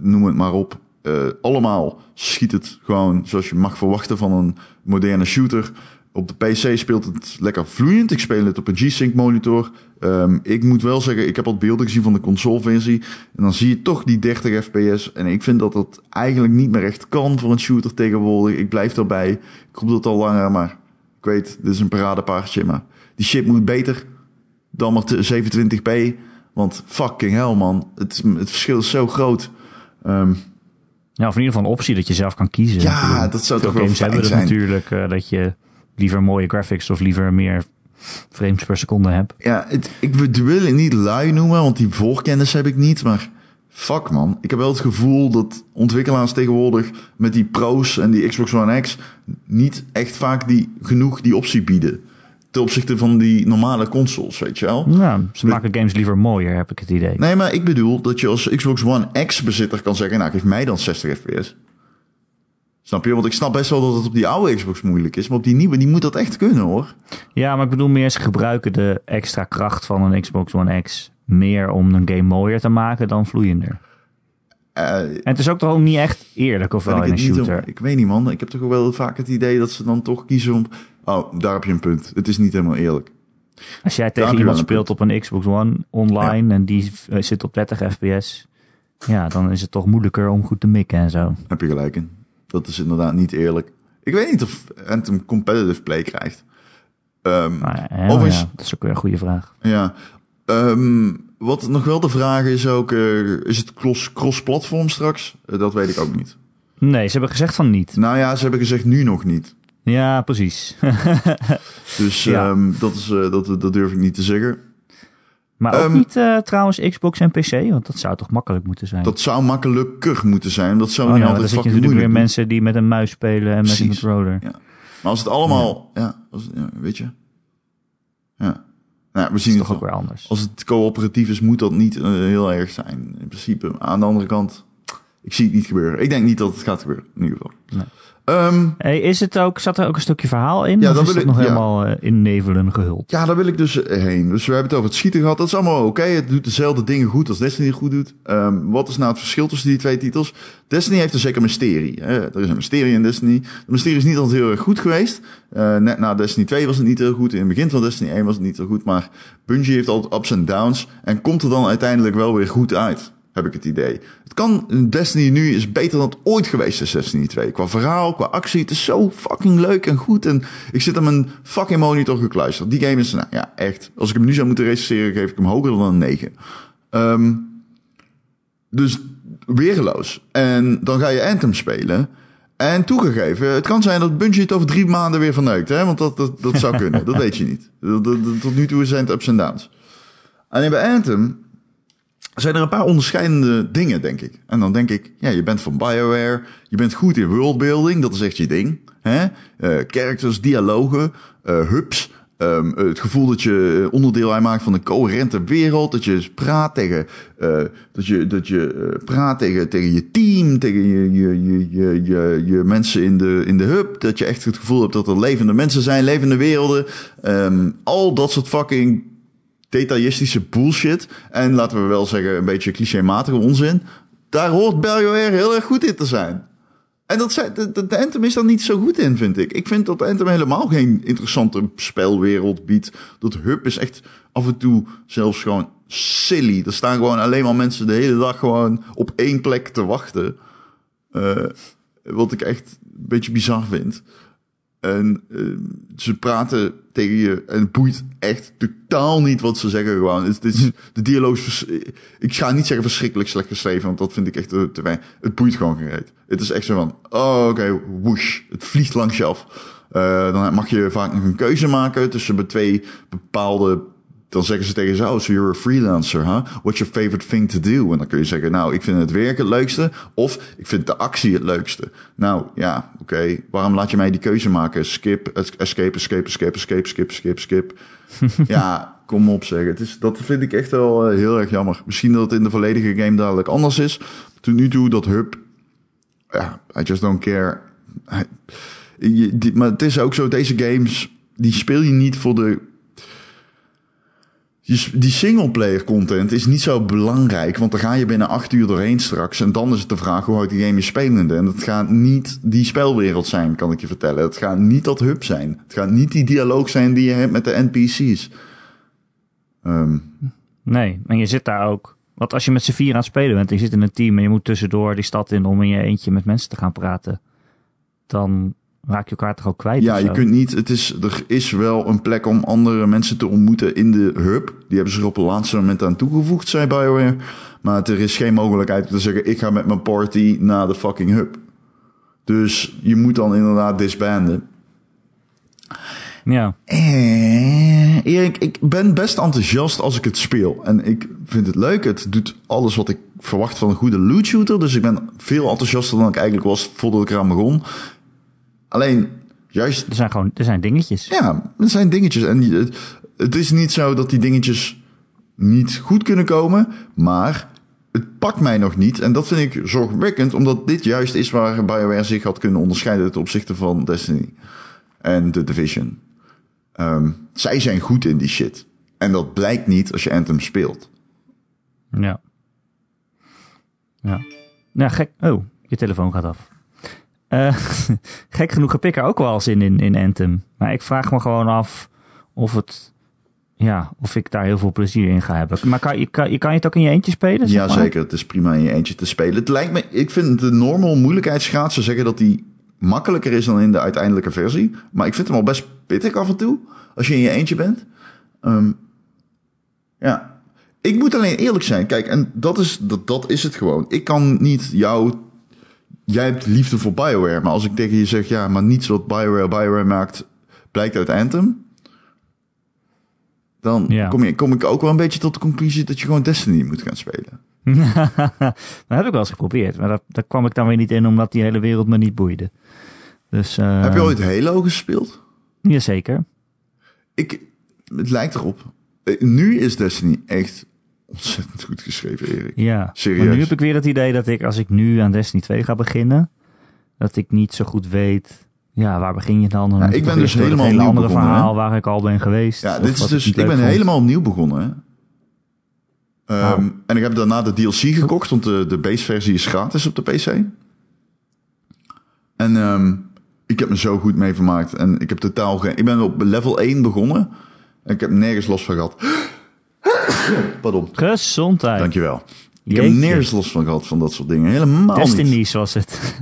noem het maar op. Eh, allemaal schiet het gewoon zoals je mag verwachten van een moderne shooter. Op de PC speelt het lekker vloeiend. Ik speel het op een G-Sync monitor. Ehm, ik moet wel zeggen, ik heb al beelden gezien van de consoleversie. En dan zie je toch die 30 fps. En ik vind dat dat eigenlijk niet meer echt kan voor een shooter tegenwoordig. Ik blijf daarbij. Ik roep dat al langer, maar ik weet, dit is een paradepaardje. Maar die shit moet beter dan maar te- 27p. Want fucking hell man, het, het verschil is zo groot. Ehm, Ja, of in ieder geval een optie dat je zelf kan kiezen. Ja, dat zou veel toch wel games fijn hebben zijn. natuurlijk. eh, dat je liever mooie graphics of liever meer frames per seconde hebt. Ja, het, ik wil het niet lui noemen, want die voorkennis heb ik niet. Maar fuck man, ik heb wel het gevoel dat ontwikkelaars tegenwoordig met die pro's en die Xbox One X niet echt vaak die, genoeg die optie bieden. Ten opzichte van die normale consoles, weet je wel. Ja, ze maken games liever mooier, heb ik het idee. Nee, maar ik bedoel dat je als Xbox One X bezitter kan zeggen, nou geef mij dan 60 fps. Snap je? Want ik snap best wel dat het op die oude Xbox moeilijk is, maar op die nieuwe, die moet dat echt kunnen hoor. Ja, maar ik bedoel meer, ze gebruiken de extra kracht van een Xbox One X meer om een game mooier te maken dan vloeiender. Eh, En het is ook toch ook niet echt eerlijk, of wel in een om- shooter. ik weet niet, man. Ik heb toch wel vaak het idee dat ze dan toch kiezen om. Oh, daar heb je een punt. Het is niet helemaal eerlijk. Als jij tegen iemand speelt op een Xbox One online en die eh, zit op 30 fps, ja, dan is het toch moeilijker om goed te mikken en zo. Heb je gelijk in. Dat is inderdaad niet eerlijk. Ik weet niet of Anthem competitive play krijgt. Maar ja, ja, dat is ook weer een goede vraag. ja. Ehm, wat nog wel de vraag is ook, eh, is het cross- cross-platform straks? Eh, dat weet ik ook niet. Nee, ze hebben gezegd van niet. Nou ja, ze hebben gezegd nu nog niet. Ja, precies. [LAUGHS] Dus Ja. ehm, dat, is, eh, dat, dat durf ik niet te zeggen. maar ook Ehm, niet trouwens Xbox en PC, want dat zou toch makkelijk moeten zijn. Dat zou makkelijker moeten zijn. Dat zou oh, niet nou, dan altijd fucking moeilijk weer doen. mensen die met een muis spelen en met een controller. Ja. Maar als het allemaal, ja, als, ja weet je. Ja. Nou, we zien Dat is het toch ook wel. weer anders. Als het coöperatief is, moet dat niet eh, heel erg zijn. In principe. Aan de andere kant, ik zie het niet gebeuren. Ik denk niet dat het gaat gebeuren, in ieder geval. Nee. Ehm, Hey, is het ook, zat er ook een stukje verhaal in? Ja, dat is wil het ik- nog ja. helemaal eh, in nevelen gehuld? ja, daar wil ik dus eh, heen. Dus we hebben het over het schieten gehad. Dat is allemaal oké. Het doet dezelfde dingen goed als Destiny het goed doet. Ehm, wat is nou het verschil tussen die twee titels? Destiny heeft een zeker mysterie. Hè? Er is een mysterie in Destiny. Het mysterie is niet altijd heel erg goed geweest. Eh, net na Destiny 2 was het niet heel goed. In het begin van Destiny 1 was het niet zo goed. Maar Bungie heeft altijd ups en downs. En komt er dan uiteindelijk wel weer goed uit. Heb ik het idee. Het kan, Destiny nu is beter dan het ooit geweest is Destiny 2. Qua verhaal, qua actie. Het is zo fucking leuk en goed. En ik zit aan mijn fucking monitor gekluisterd. Die game is, nou ja, echt. Als ik hem nu zou moeten recenseren, geef ik hem hoger dan een 9. Ehm, dus weerloos. En dan ga je Anthem spelen. En toegegeven, het kan zijn dat Bungie het over drie maanden weer verneukt. Hè? Want dat, dat, dat zou kunnen. dat weet je niet. Tot nu toe zijn het ups en downs. Alleen bij Anthem zijn er een paar onderscheidende dingen, denk ik. En dan denk ik, ja, je bent van BioWare. Je bent goed in worldbuilding. Dat is echt je ding. Hè? Eh, characters, dialogen, eh, hubs. ehm, het gevoel dat je onderdeel uitmaakt van een coherente wereld. Dat je praat tegen, eh, dat je, dat je praat tegen, tegen je team. Tegen je, je, je, je, je, je mensen in de, in de hub. Dat je echt het gevoel hebt dat er levende mensen zijn. Levende werelden. Ehm, al dat soort fucking detailistische bullshit. En laten we wel zeggen, een beetje clichématige onzin. Daar hoort BioWare heel erg goed in te zijn. En dat zijn, de, de, de is daar niet zo goed in, vind ik. Ik vind dat Anthem helemaal geen interessante spelwereld biedt. Dat hub is echt af en toe zelfs gewoon silly. Er staan gewoon alleen maar mensen de hele dag gewoon op één plek te wachten. Eh, wat ik echt een beetje bizar vind. En eh, ze praten tegen je. En het boeit echt totaal niet wat ze zeggen gewoon. Het, het is, de dialoog is, ik ga niet zeggen verschrikkelijk slecht geschreven, want dat vind ik echt te, te weinig. Het boeit gewoon geen reet. Het is echt zo van, oh oké, whoosh, het vliegt langs je af. Eh, dan mag je vaak nog een keuze maken tussen twee bepaalde dan zeggen ze tegen jou, oh, so you're a freelancer, huh? What's your favorite thing to do? En dan kun je zeggen, nou, ik vind het werk het leukste, of ik vind de actie het leukste. Nou, ja, oké, waarom laat je mij die keuze maken? Skip, escape, escape, escape, escape, skip, skip, skip. [LAUGHS] ja, kom op zeggen. Het is, dat vind ik echt wel eh, heel erg jammer. Misschien dat het in de volledige game dadelijk anders is. Tot nu toe, dat hub, ja, I just don't care. Maar het is ook zo, deze games, die speel je niet voor de die, singleplayer content is niet zo belangrijk, want dan ga je binnen acht uur doorheen straks. En dan is het de vraag hoe houdt die game je spelende. En het gaat niet die spelwereld zijn, kan ik je vertellen. Het gaat niet dat hub zijn. Het gaat niet die dialoog zijn die je hebt met de NPC's. Ehm, Nee, en je zit daar ook. Want als je met z'n vier aan het spelen bent en je zit in een team en je moet tussendoor die stad in om in je eentje met mensen te gaan praten, dan raak je elkaar toch ook kwijt. ja, je kunt niet. Het is, er is wel een plek om andere mensen te ontmoeten in de hub. Die hebben ze er op het laatste moment aan toegevoegd, zei BioWare. Maar er is geen mogelijkheid om te zeggen: ik ga met mijn party naar de fucking hub. Dus je moet dan inderdaad disbanden. Ja, Eh, Erik, ik ben best enthousiast als ik het speel. En ik vind het leuk. Het doet alles wat ik verwacht van een goede loot shooter. Dus ik ben veel enthousiaster dan ik eigenlijk was voordat ik eraan begon. Alleen, juist er zijn gewoon er zijn dingetjes. ja, er zijn dingetjes. En het is niet zo dat die dingetjes niet goed kunnen komen, maar het pakt mij nog niet. En dat vind ik zorgwekkend, omdat dit juist is waar BioWare zich had kunnen onderscheiden ten opzichte van Destiny en The Division. Ehm, zij zijn goed in die shit. En dat blijkt niet als je Anthem speelt. Ja. Ja. Nou, gek. Oh, je telefoon gaat af. Eh, [LAUGHS] gek genoeg heb ik er ook wel zin in, in Anthem. Maar ik vraag me gewoon af of het. Ja, of ik daar heel veel plezier in ga hebben. Maar kan, je, kan, je kan het ook in je eentje spelen? zeg Ja, zeker. Het is prima in je eentje te spelen. Het lijkt me, ik vind de normal moeilijkheidsgraad, ze zeggen dat die makkelijker is dan in de uiteindelijke versie. Maar ik vind hem al best pittig af en toe, als je in je eentje bent. Ehm, ja. Ik moet alleen eerlijk zijn. Kijk, en dat is, dat, dat is het gewoon. Ik kan niet jou... Jij hebt liefde voor Bioware. Maar als ik tegen je zeg, ja, maar niets wat Bioware Bioware maakt, blijkt uit Anthem. Dan Ja. kom, je, kom ik ook wel een beetje tot de conclusie dat je gewoon Destiny moet gaan spelen. [LAUGHS] dat heb ik wel eens geprobeerd. Maar daar, daar kwam ik dan weer niet in, omdat die hele wereld me niet boeide. Dus, eh, Heb je ooit Halo gespeeld? Jazeker. Ik, het lijkt erop. Eh, Nu is Destiny echt ontzettend goed geschreven, Erik. Ja, Serieus? maar nu heb ik weer het idee dat ik, als ik nu aan Destiny 2 ga beginnen, dat ik niet zo goed weet, ja, waar begin je dan? Ja, moet ik ben dus helemaal hele nieuw andere begonnen, verhaal waar ik al ben geweest. Ja, dit is dus, ik ben vond. helemaal opnieuw begonnen. Hè? Ehm, Oh. En ik heb daarna de DLC gekocht, want de, de base versie is gratis op de PC. En ehm, ik heb me zo goed mee vermaakt. En ik heb totaal geen... Ik ben op level 1 begonnen. En ik heb nergens last van gehad. [COUGHS] Pardon. Gezondheid. Dankjewel. Ik heb Jeetje. nergens last van gehad van dat soort dingen. Helemaal niet. Destiny's was het. [LAUGHS]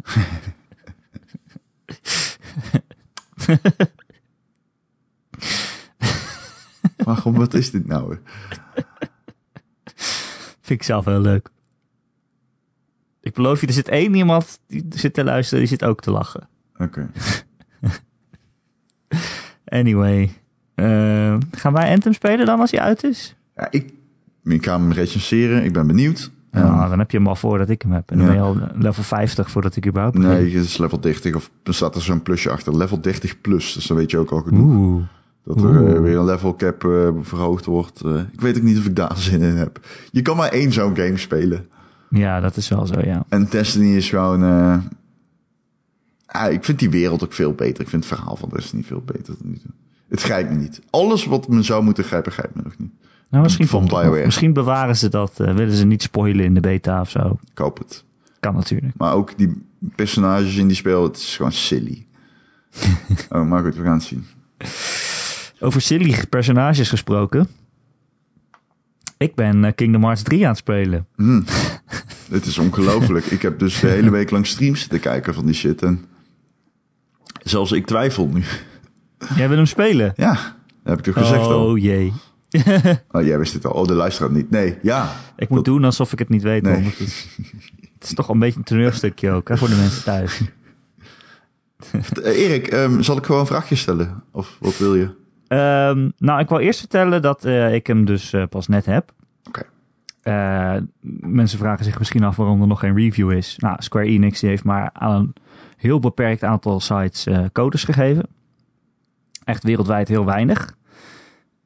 Waarom, wat is dit nou? Vind ik zelf heel leuk. Ik beloof je, er zit één iemand die zit te luisteren, die zit ook te lachen. Oké. [LAUGHS] Anyway. eh, gaan wij Anthem spelen dan als hij uit is? Ja, ik, ik ga hem recenseren. Ik ben benieuwd. Ja, dan heb je hem al voordat ik hem heb. En dan Ja. ben je al level 50 voordat ik überhaupt begin. nee, het is level 30. Of er staat er zo'n plusje achter. Level 30 plus. Dus dan weet je ook al genoeg. Oeh. Dat er eh, Oeh. weer een level cap eh, verhoogd wordt. Eh, ik weet ook niet of ik daar [LAUGHS] zin in heb. Je kan maar één zo'n game spelen. Ja, dat is wel zo, ja. En Destiny is gewoon... ah, ik vind die wereld ook veel beter. Ik vind het verhaal van Destiny veel beter. dan nu. Het grijpt me niet. Alles wat me zou moeten grijpen, grijpt me nog niet. Nou, misschien, Van. BioWare. misschien bewaren ze dat. eh, willen ze niet spoilen in de beta of zo. Ik hoop het. Kan natuurlijk. Maar ook die personages in die spel, het is gewoon silly. [LAUGHS] oh, maar goed, we gaan het zien. Over silly personages gesproken. Ik ben eh, Kingdom Hearts 3 aan het spelen. Hmm. [LAUGHS] Het is ongelooflijk. ik heb dus de hele week lang streams te kijken van die shit. En zelfs ik twijfel nu. Jij wil hem spelen? Ja, heb ik toch gezegd al? oh jee. [LAUGHS] Oh, jij wist het al. Oh, de luisteraar niet. Nee, ja. Ik moet doen alsof ik het niet weet. Nee. Het, is, het is toch een beetje een toneelstukje ook hè, voor de mensen thuis. Eh, Erik, ehm, zal ik gewoon een vraagje stellen? Of wat wil je? Ehm, nou, ik wil eerst vertellen dat eh, ik hem dus eh, pas net heb. Oké. Mensen vragen zich misschien af waarom er nog geen review is. Nou, Square Enix heeft maar aan een heel beperkt aantal sites codes gegeven. Echt wereldwijd heel weinig.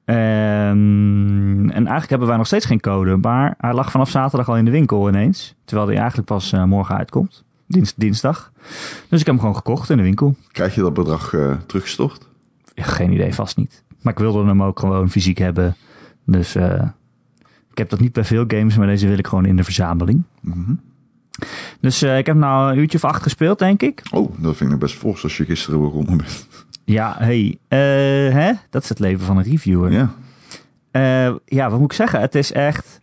Ehm, en eigenlijk hebben wij nog steeds geen code. Maar hij lag vanaf zaterdag al in de winkel ineens. Terwijl hij eigenlijk pas eh, morgen uitkomt. Dins, dinsdag. Dus ik heb hem gewoon gekocht in de winkel. Krijg je dat bedrag eh, teruggestort? Ja, Geen idee, vast niet. Maar ik wilde hem ook gewoon fysiek hebben. Dus eh, ik heb dat niet bij veel games, maar deze wil ik gewoon in de verzameling. Mhm. Dus ik heb nou een uurtje of acht gespeeld, denk ik. Oh, dat vind ik nog best fors als je gisteren begonnen bent. Ja, hey, eh, hè? dat is het leven van een reviewer. Ja. Eh, ja, wat moet ik zeggen? Het is echt,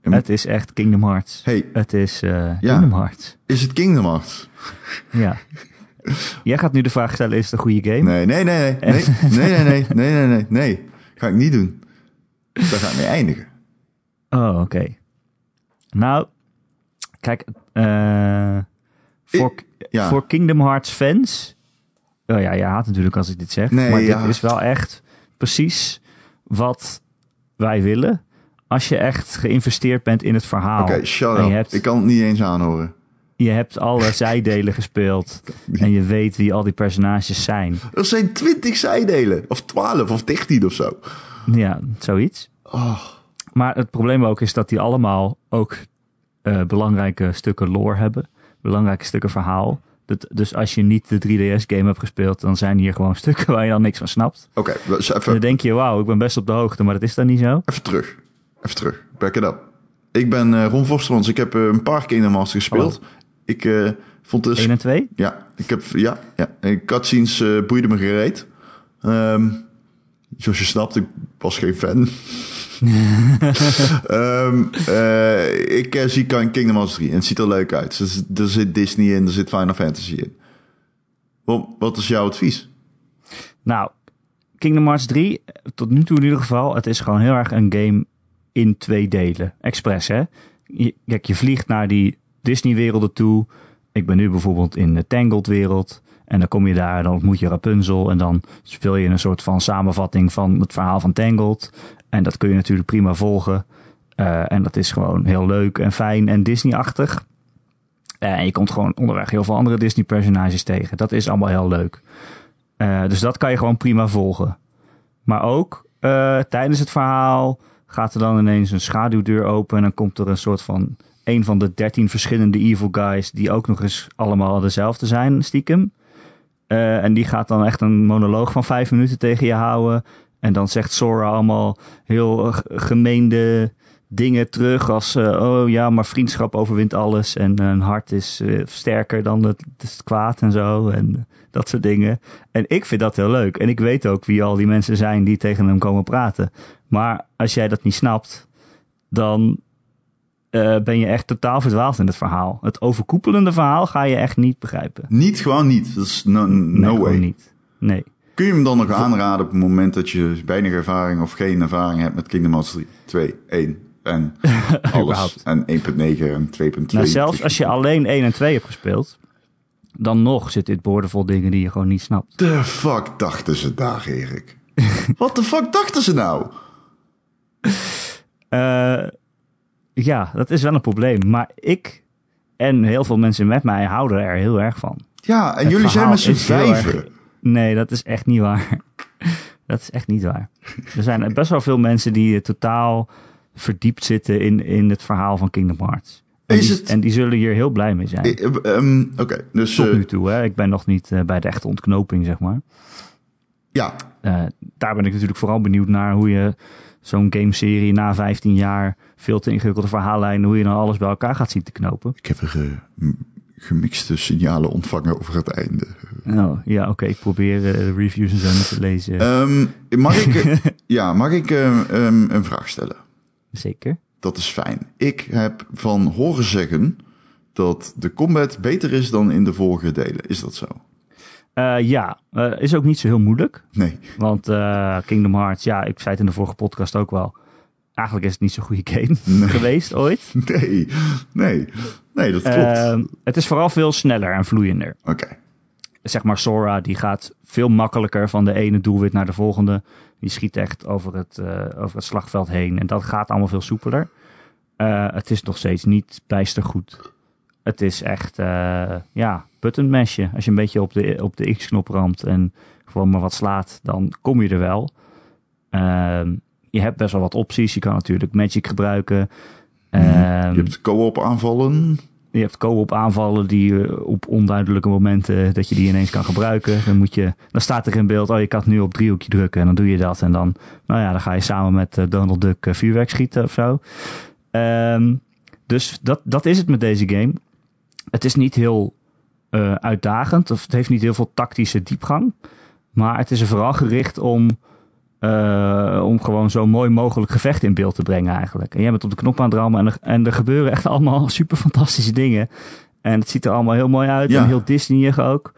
het is echt Kingdom Hearts. Hey, Het is eh, Ja. Kingdom Hearts. is het Kingdom Hearts? Ja. Jij gaat nu de vraag stellen, is het een goede game? Nee, nee, nee, nee. Nee, nee, [LAUGHS] nee, nee, nee, nee, nee, nee. Ga ik niet doen. Daar ga ik mee eindigen. Oh, oké. Nou, kijk, voor, Ja. voor Kingdom Hearts fans. Oh ja, je haat natuurlijk als ik dit zeg. Nee, maar ja. dit is wel echt precies wat wij willen. Als je echt geïnvesteerd bent in het verhaal. Oké, shut up. hebt, Ik kan het niet eens aanhoren. je hebt alle [LAUGHS] zijdelen gespeeld. En je weet wie al die personages zijn. Er zijn twintig zijdelen. Of twaalf of dertien of zo. Ja, zoiets. Oh, Maar het probleem ook is dat die allemaal ook eh, belangrijke stukken lore hebben. Belangrijke stukken verhaal. Dat, dus als je niet de 3DS-game hebt gespeeld, dan zijn hier gewoon [LAUGHS] stukken waar je dan niks van snapt. oké. dus En even, dan denk je, wauw, ik ben best op de hoogte, maar dat is dan niet zo. even terug. Even terug. Back it up. Ik ben eh Ron Vostermans. Ik heb eh, een paar Kingdom Hearts gespeeld. Ik eh, vond dus... 1 en 2? Ja, ik heb... Ja, ja. En Cutscenes boeide me gereed. Ehm, zoals je snapt, ik was geen fan. [LAUGHS] [LAUGHS] Ehm, eh, ik eh, zie Kingdom Hearts 3 en het ziet er leuk uit. Zit- er zit Disney in, er zit Final Fantasy in. Wat, wat is jouw advies? Nou, Kingdom Hearts 3, tot nu toe in ieder geval, het is gewoon heel erg een game in twee delen. Express, hè? Je, kijk, je vliegt naar die Disney-werelden toe. Ik ben nu bijvoorbeeld in de Tangled-wereld. En dan kom je daar, dan ontmoet je Rapunzel. En dan speel je een soort van samenvatting van het verhaal van Tangled. En dat kun je natuurlijk prima volgen. Eh, en dat is gewoon heel leuk en fijn en Disney-achtig. Eh, en je komt gewoon onderweg heel veel andere Disney-personages tegen. Dat is allemaal heel leuk. Eh, dus dat kan je gewoon prima volgen. Maar ook tijdens het verhaal gaat er dan ineens een schaduwdeur open. En dan komt er een soort van een van de dertien verschillende evil guys. die ook nog eens allemaal dezelfde zijn, stiekem. En die gaat dan echt een monoloog van vijf minuten tegen je houden. En dan zegt Sora allemaal heel eh, gemeende dingen terug. Als, eh, oh ja, maar vriendschap overwint alles. En een hart is eh, sterker dan het, het kwaad en zo. En dat soort dingen. En ik vind dat heel leuk. En ik weet ook wie al die mensen zijn die tegen hem komen praten. Maar als jij dat niet snapt, dan eh, ben je echt totaal verdwaald in het verhaal. Het overkoepelende verhaal ga je echt niet begrijpen. Niet, gewoon niet. Dat is no, no Nee, gewoon way. niet. Nee. Kun je hem dan nog aanraden op het moment dat je weinig ervaring of geen ervaring hebt met Kingdom Hearts 3, 2, 1 en [LAUGHS] alles. En 1.9 en 2.2. Nou, zelfs als je alleen 1 en 2 hebt gespeeld, dan nog zit dit boordevol dingen die je gewoon niet snapt. The fuck dachten ze daar, Erik? [LAUGHS] Wat de fuck dachten ze nou? Eh, ja, dat is wel een probleem. Maar ik en heel veel mensen met mij houden er heel erg van. Ja, en Het jullie zijn met z'n vijven. Nee, dat is echt niet waar. [LAUGHS] dat is echt niet waar. Er zijn best wel veel mensen die eh, totaal verdiept zitten in, in het verhaal van Kingdom Hearts. En, Is die, het- en die zullen hier heel blij mee zijn. Eh, eh, ehm, Oké, dus Tot nu toe, hè. Ik ben nog niet bij de echte ontknoping, zeg maar. ja, daar ben ik natuurlijk vooral benieuwd naar hoe je zo'n gameserie na 15 jaar veel te ingewikkelde verhaallijnen, hoe je dan alles bij elkaar gaat zien te knopen. ik heb er gemixte signalen ontvangen over het einde. Oh, ja, oké. Ik probeer eh, de reviews en zo niet te lezen. Ehm, mag ik, [LAUGHS] eh, ja, mag ik eh, ehm, een vraag stellen? Zeker. Dat is fijn. Ik heb van horen zeggen dat de combat beter is dan in de vorige delen. Is dat zo? Eh, ja, is ook niet zo heel moeilijk. Nee. Want Kingdom Hearts, ja, ik zei het in de vorige podcast ook wel. Eigenlijk is het niet zo'n goede game [LAUGHS] Nee. geweest ooit. Nee. Nee. Nee, dat klopt. Ehm, het is vooral veel sneller en vloeiender. Oké. Zeg maar, Sora die gaat veel makkelijker van de ene doelwit naar de volgende. Die schiet echt over het, eh, over het slagveld heen. En dat gaat allemaal veel soepeler. Eh, het is nog steeds niet bijster goed. Het is echt, eh, ja, button mashen. Als je een beetje op de, op de X-knop ramt en gewoon maar wat slaat, dan kom je er wel. Ehm, je hebt best wel wat opties. Je kan natuurlijk Magic gebruiken. Ehm, Je hebt co-op aanvallen. je hebt co-op aanvallen die eh, op onduidelijke momenten dat je die ineens kan gebruiken. Dan, moet je, dan staat er in beeld, oh je kan het nu op driehoekje drukken en dan doe je dat. En dan, nou ja, dan ga je samen met eh, Donald Duck eh, vuurwerk schieten of zo. Ehm, dus dat, dat is het met deze game. Het is niet heel eh, uitdagend of het heeft niet heel veel tactische diepgang. Maar het is er vooral gericht om, eh, om gewoon zo mooi mogelijk gevecht in beeld te brengen eigenlijk. En jij bent op de knop aan het rammen en er, en er gebeuren echt allemaal [LAUGHS] super fantastische dingen. En het ziet er allemaal heel mooi uit Ja. en heel Disneyig ook.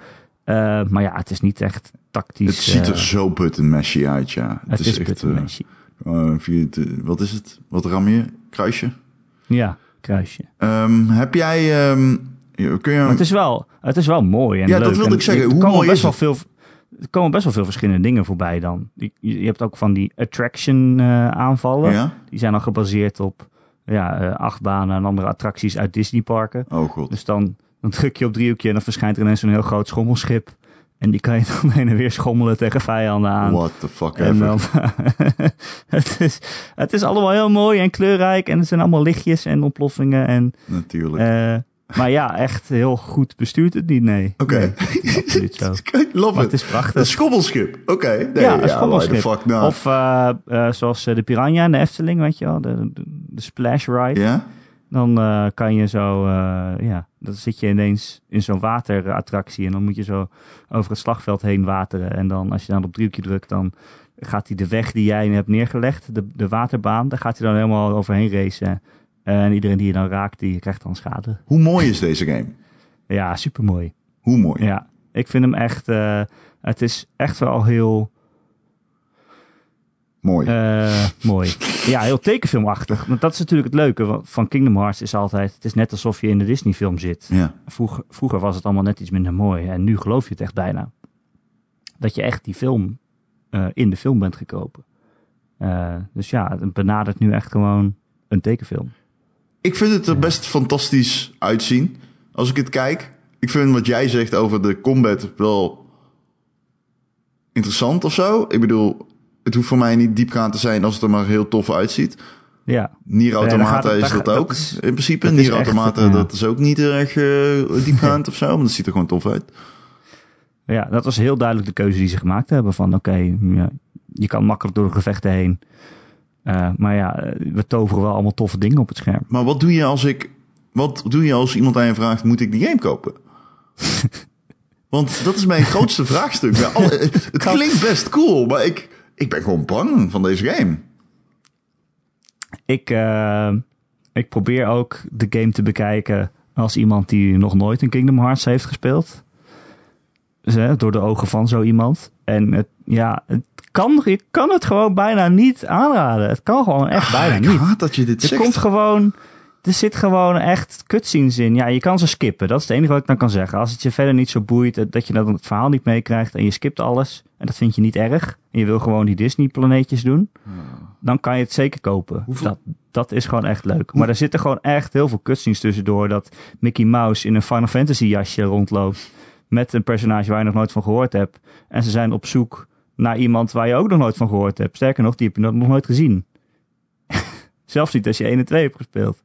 Eh, maar ja, het is niet echt tactisch. Het ziet er eh, zo button mashy uit, ja. het is, echt... via het, eh, wat is het? Wat ram je? Kruisje? Ja, kruisje. Ehm, heb jij... ehm, kun je... Maar het is wel, het is wel mooi en Ja, dat leuk. wilde En ik zeggen. Hoe mooi best is wel veel, er komen best wel veel verschillende dingen voorbij dan. Je, je hebt ook van die attraction eh, aanvallen. Ja? Die zijn dan gebaseerd op ja, eh, achtbanen en andere attracties uit Disneyparken. Oh god. Dus dan, dan druk je op driehoekje en dan verschijnt er ineens zo'n heel groot schommelschip. En die kan je [LAUGHS] dan heen en weer schommelen tegen vijanden aan. What the fuck En dan, [LAUGHS] het, is, het is allemaal heel mooi en kleurrijk. En het zijn allemaal lichtjes en ontploffingen. En, Natuurlijk. eh, maar ja, echt heel goed bestuurt het niet, nee. Oké. Nee, het is absoluut zo. [LAUGHS] Kijk, love Maar it. het is prachtig. Een schommelschip. Oké. Nee, ja, een schommelschip. fuck not? Of eh, eh, zoals eh, de Piranha in de Efteling, weet je wel. De, de, de Splash Ride. Ja? Dan kan je zo, ja, dan zit je ineens in zo'n waterattractie en dan moet je zo over het slagveld heen wateren. En dan, als je dan op driehoekje drukt, dan gaat hij de weg die jij hebt neergelegd, de, de waterbaan, daar gaat hij dan helemaal overheen racen. En iedereen die je dan raakt, die krijgt dan schade. Hoe mooi is deze game? Ja, supermooi. Hoe mooi? Ja, ik vind hem echt, eh, het is echt wel heel Mooi. eh, mooi. Ja, heel tekenfilmachtig. Want dat is natuurlijk het leuke van- Kingdom Hearts, is altijd, het is net alsof je in de Disney film zit. ja. Vroeger, vroeger was het allemaal net iets minder mooi. En nu geloof je het echt bijna. Dat je echt die film eh, in de film bent gekropen. Eh, dus ja, het benadert nu echt gewoon een tekenfilm. Ik vind het er best fantastisch uitzien. Als ik het kijk. Ik vind wat jij zegt over de combat wel interessant of zo. Ik bedoel, het hoeft voor mij niet diepgaand te zijn als het er maar heel tof uitziet. Ja, Nier Automata het- is dat ook. is- in principe, Nier Automata, ja. dat is ook niet erg eh, diepgaand [LAUGHS] of zo. Maar dat ziet er gewoon tof uit. ja, dat was heel duidelijk de keuze die ze gemaakt hebben. Van oké, ja, je kan makkelijk door de gevechten heen. Eh, maar ja, we toveren wel allemaal toffe dingen op het scherm. Maar wat doe je als ik... Wat doe je als iemand aan je vraagt, moet ik die game kopen? [LAUGHS] Want dat is mijn grootste vraagstuk. Ja, alle- het klinkt best cool, maar ik, ik ben gewoon bang van deze game. Ik, eh, ik probeer ook de game te bekijken als iemand die nog nooit een Kingdom Hearts heeft gespeeld. Dus, hè, door de ogen van zo iemand. En het, ja, het kan, je kan het gewoon bijna niet aanraden. Het kan gewoon echt bijna Ah, ik niet. haat dat je dit Er zegt. komt gewoon, er zit gewoon echt cutscenes in. Ja, je kan ze skippen. Dat is het enige wat ik dan kan zeggen. Als het je verder niet zo boeit, dat je dan het verhaal niet meekrijgt en je skipt alles. En dat vind je niet erg. En je wil gewoon die Disney planeetjes doen. Dan kan je het zeker kopen. Hoeveel- Dat, dat is gewoon echt leuk. Maar er zitten gewoon echt heel veel cutscenes tussendoor. Dat Mickey Mouse in een Final Fantasy jasje rondloopt. Met een personage waar je nog nooit van gehoord hebt. En ze zijn op zoek naar iemand waar je ook nog nooit van gehoord hebt. Sterker nog, die heb je nog nooit gezien. [LAUGHS] Zelfs niet als je 1 en 2 hebt gespeeld.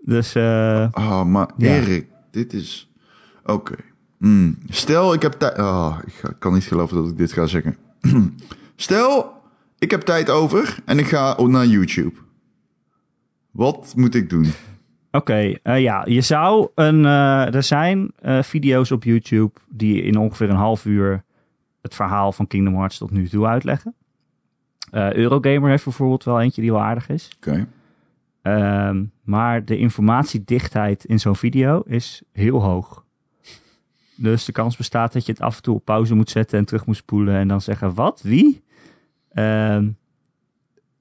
Dus eh, Ah, maar Ja. Erik, dit is... Oké. Hmm. Stel, ik heb tijd... Ah, ik kan niet geloven dat ik dit ga zeggen. [CLEARS THROAT] Stel, ik heb tijd over en ik ga naar YouTube. Wat moet ik doen? oké, eh, ja, je zou een. eh, er zijn video's op YouTube die in ongeveer een half uur het verhaal van Kingdom Hearts tot nu toe uitleggen. Eh, Eurogamer heeft bijvoorbeeld wel eentje die wel aardig is. Oké. Ehm, maar de informatiedichtheid in zo'n video is heel hoog. Dus de kans bestaat dat je het af en toe op pauze moet zetten en terug moet spoelen en dan zeggen, wat? Wie? Ehm,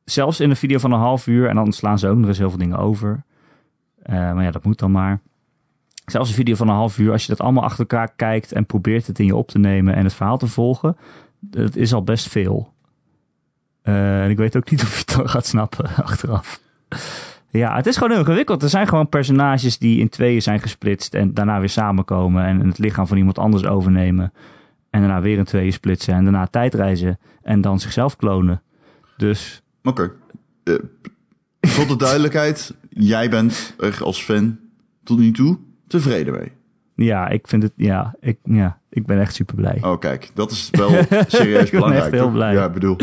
zelfs in een video van een half uur, en dan slaan ze ook nog eens heel veel dingen over. Eh, maar ja, dat moet dan maar. Zelfs een video van een half uur, als je dat allemaal achter elkaar kijkt en probeert het in je op te nemen en het verhaal te volgen, dat is al best veel. Eh, en ik weet ook niet [LAUGHS] of je het dan gaat snappen [LAUGHS] achteraf. Ja, het is gewoon ingewikkeld. Er zijn gewoon personages die in tweeën zijn gesplitst en daarna weer samenkomen en het lichaam van iemand anders overnemen. En daarna weer in tweeën splitsen en daarna tijdreizen en dan zichzelf klonen. Dus Oké. Eh, voor de duidelijkheid, jij bent als fan tot nu toe tevreden mee. ja, ik vind het, ja, ik, ja, ik ben echt super blij. Oh, kijk, dat is wel [LAUGHS] serieus Ik ben belangrijk. echt heel toch? blij. Ja, ik bedoel,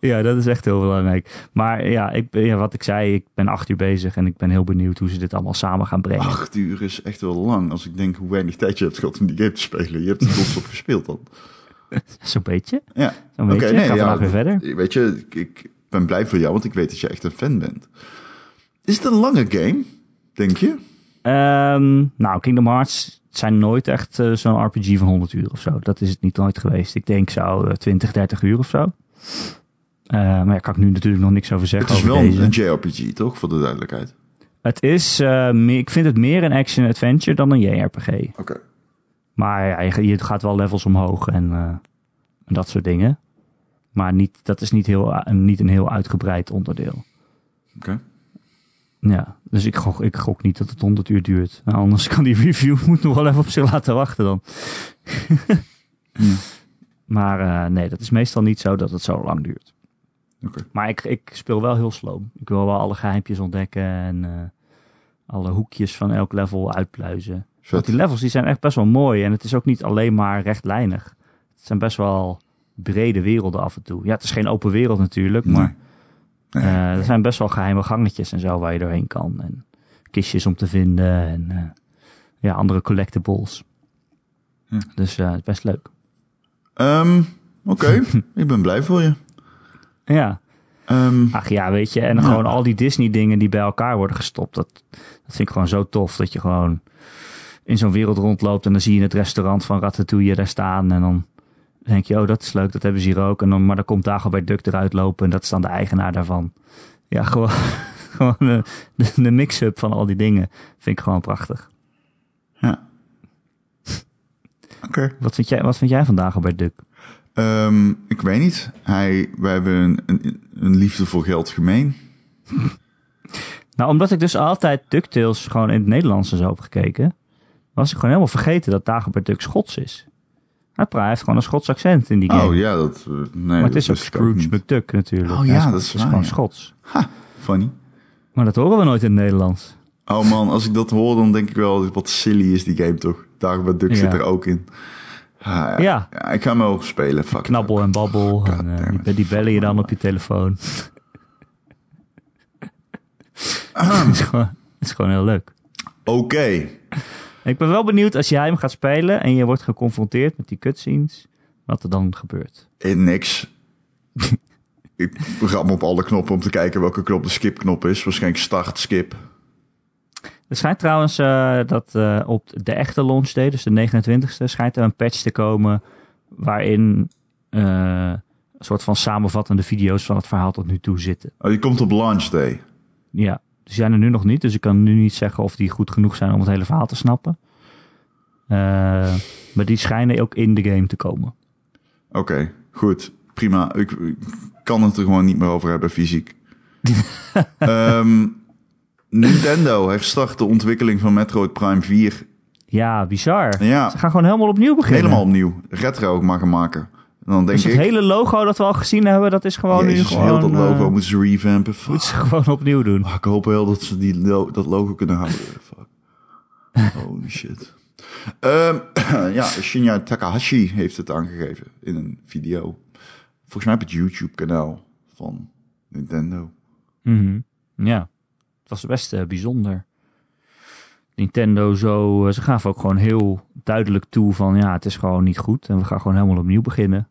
Ja, dat is echt heel belangrijk. Maar ja, ik, ben- ja, wat ik zei, ik ben acht uur bezig en ik ben heel benieuwd hoe ze dit allemaal samen gaan brengen. acht uur is echt wel lang. Als ik denk hoe weinig tijd je hebt gehad om die game te spelen. Je hebt er non-stop gespeeld dan. [LAUGHS] Zo'n beetje. Ja, Zo'n beetje. nee, Ga ja, weer verder. Weet je, ik, ik ben blij voor jou, want ik weet dat je echt een fan bent. Is het een lange game, denk je? Ehm, nou, Kingdom Hearts zijn nooit echt eh, zo'n RPG van 100 uur of zo. Dat is het niet nooit geweest. Ik denk zo eh, 20, 30 uur of zo. Eh, maar daar kan ik nu natuurlijk nog niks over Het zeggen is over wel deze. een JRPG, toch? Voor de duidelijkheid. Het is, eh, meer, ik vind het meer een action-adventure dan een JRPG. Oké. Maar ja, je, je gaat wel levels omhoog en, en dat soort dingen. Maar niet, dat is niet, heel, niet een heel uitgebreid onderdeel. Oké. Ja, dus ik gok, ik gok niet dat het 100 uur duurt. Nou, anders [LAUGHS] kan die review [LAUGHS] moet nog wel even op zich laten wachten dan. Ja. [LAUGHS] Maar eh, nee, dat is meestal niet zo dat het zo lang duurt. Maar ik, ik speel wel heel sloom. Ik wil wel alle geheimpjes ontdekken en eh, alle hoekjes van elk level uitpluizen. Want die levels die zijn echt best wel mooi en het is ook niet alleen maar rechtlijnig. Het zijn best wel brede werelden af en toe. Ja, het is geen open wereld natuurlijk, maar Eh, er zijn best wel geheime gangetjes en zo waar je doorheen kan. En kistjes om te vinden en eh, ja, andere collectibles. Ja. Dus eh, het is best leuk. Ehm, Oké, [LAUGHS] ik ben blij voor je. Ja, Ehm, ach ja, weet je. En Ja. gewoon al die Disney dingen die bij elkaar worden gestopt. Dat, dat vind ik gewoon zo tof. Dat je gewoon in zo'n wereld rondloopt en dan zie je het restaurant van Ratatouille daar staan. En dan denk je, oh dat is leuk, dat hebben ze hier ook. En dan, maar dan komt Dagobert Duck eruit lopen en dat is dan de eigenaar daarvan. Ja, [LAUGHS] gewoon, gewoon de, mix-up van al die dingen vind ik gewoon prachtig. ja. [LAUGHS] Oké. Wat vind jij, wat vind jij van Dagobert Duck? Ehm, ik weet niet. Hij, wij hebben een, een, een liefde voor geld gemeen. [LAUGHS] Nou, omdat ik dus altijd DuckTales gewoon in het Nederlands en zo heb gekeken, was ik gewoon helemaal vergeten dat Dagobert Duck Schots is. Hij pra- hij heeft gewoon een Schots accent in die game. Oh ja, dat... eh, nee, maar het is ook Scrooge. McDuck natuurlijk. Oh ja, is- dat is waar, gewoon ja. Schots. Ha, funny. Maar dat horen we nooit in het Nederlands. Oh man, als ik dat hoor, dan denk ik wel, wat silly is die game toch? Dagobert Duck Ja. zit er ook in. Ah, ja. Ja. Ja, ik ga hem wel spelen. Fuck. Knabbel en babbel. En, eh, die, die bellen je dan op je telefoon. [LAUGHS] Het is, gewoon, het is gewoon heel leuk. Oké. Ik ben wel benieuwd als jij hem gaat spelen en je wordt geconfronteerd met die cutscenes, wat er dan gebeurt. Eh, niks. [LAUGHS] ik ram op alle knoppen om te kijken welke knop de skip-knop is. Waarschijnlijk start, skip. Er schijnt trouwens eh, dat eh, op de echte launch day, dus de 29e, schijnt er een patch te komen waarin een soort van samenvattende video's van het verhaal tot nu toe zitten. Oh, die komt op launch day. Ja, die zijn er nu nog niet, dus ik kan nu niet zeggen of die goed genoeg zijn om het hele verhaal te snappen. Eh, maar die schijnen ook in de game te komen. Oké, goed. Prima. Ik, ik kan het er gewoon niet meer over hebben fysiek. [LAUGHS] Ehm, Nintendo herstart de ontwikkeling van Metroid Prime 4. Ja, bizar. Ja, Ze gaan gewoon helemaal opnieuw beginnen. helemaal opnieuw. Retro mag maken. En dan denk Dus het ik, hele logo dat we al gezien hebben, dat is gewoon Jezus, nu gewoon... heel dat logo eh, moeten ze revampen. Fuck. moeten ze gewoon opnieuw doen. Ik hoop wel dat ze die lo- dat logo kunnen houden. [LAUGHS] Fuck. Holy shit. Ehm, [CLEARS THROAT] ja, Shinya Takahashi heeft het aangegeven in een video. Volgens mij op het YouTube-kanaal van Nintendo. Mhm. Ja, het was best eh, bijzonder. Nintendo zo, eh, ze gaven ook gewoon heel duidelijk toe van ja, het is gewoon niet goed en we gaan gewoon helemaal opnieuw beginnen.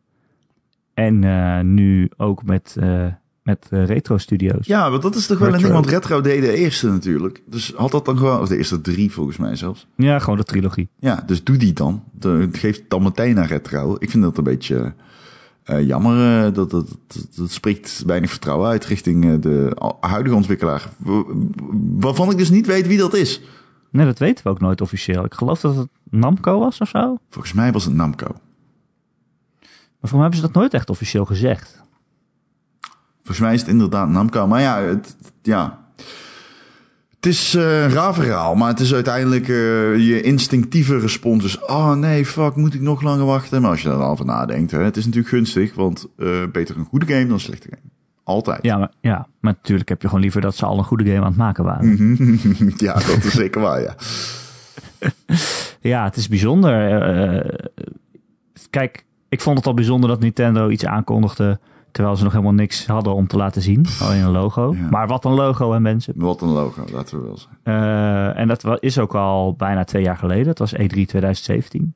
En eh, nu ook met eh, Met eh, Retro Studios. Ja, want dat is toch wel een Retro. ding, want Retro deed de eerste natuurlijk. Dus had dat dan gewoon, of de eerste drie volgens mij zelfs. Ja, gewoon de trilogie. Ja, dus doe die dan. De, geef het dan meteen naar Retro. Ik vind dat een beetje jammer. dat, dat, dat, dat spreekt weinig vertrouwen uit richting de huidige ontwikkelaar. Waarvan ik dus niet weet wie dat is. Nee, dat weten we ook nooit officieel. Ik geloof dat het Namco was of zo. Volgens mij was het Namco. Maar voor mij hebben ze dat nooit echt officieel gezegd. Volgens mij is het inderdaad Namco. Maar ja, het, ja. het is eh, een raar verhaal. Maar het is uiteindelijk eh, je instinctieve respons. is... oh nee, fuck, moet ik nog langer wachten? Maar als je daar al over nadenkt, hè, het is natuurlijk gunstig. Want eh, beter een goede game dan een slechte game. Altijd. Ja maar, ja, maar natuurlijk heb je gewoon liever dat ze al een goede game aan het maken waren. [LAUGHS] ja, dat is zeker waar, ja. [LAUGHS] Ja, het is bijzonder. Kijk, ik vond het al bijzonder dat Nintendo iets aankondigde. Terwijl ze nog helemaal niks hadden om te laten zien. [LAUGHS] Alleen een logo. Ja. Maar wat een logo, hè mensen. Wat een logo, laten we wel zeggen. Eh, en dat is ook al bijna twee jaar geleden. Het was E E3 2017.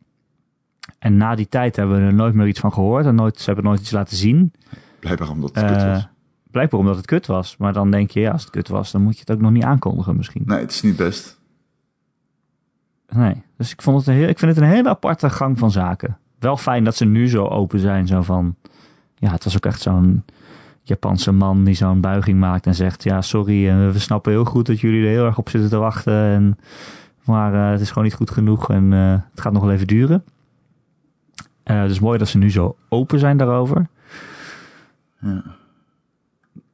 En na die tijd hebben we er nooit meer iets van gehoord. En nooit, ze hebben nooit iets laten zien. Blijkbaar omdat het Eh, kut was. blijkbaar omdat het kut was. Maar dan denk je, ja, als het kut was, dan moet je het ook nog niet aankondigen misschien. Nee, het is niet best. Nee. Dus ik, vond het een heel, ik vind het een hele aparte gang van zaken. Wel fijn dat ze nu zo open zijn. Zo van, ja, het was ook echt zo'n Japanse man die zo'n buiging maakt en zegt, ja, sorry, eh, we snappen heel goed dat jullie er heel erg op zitten te wachten. En, maar eh, het is gewoon niet goed genoeg en eh, het gaat nog wel even duren. Eh, dus mooi dat ze nu zo open zijn daarover. Ja.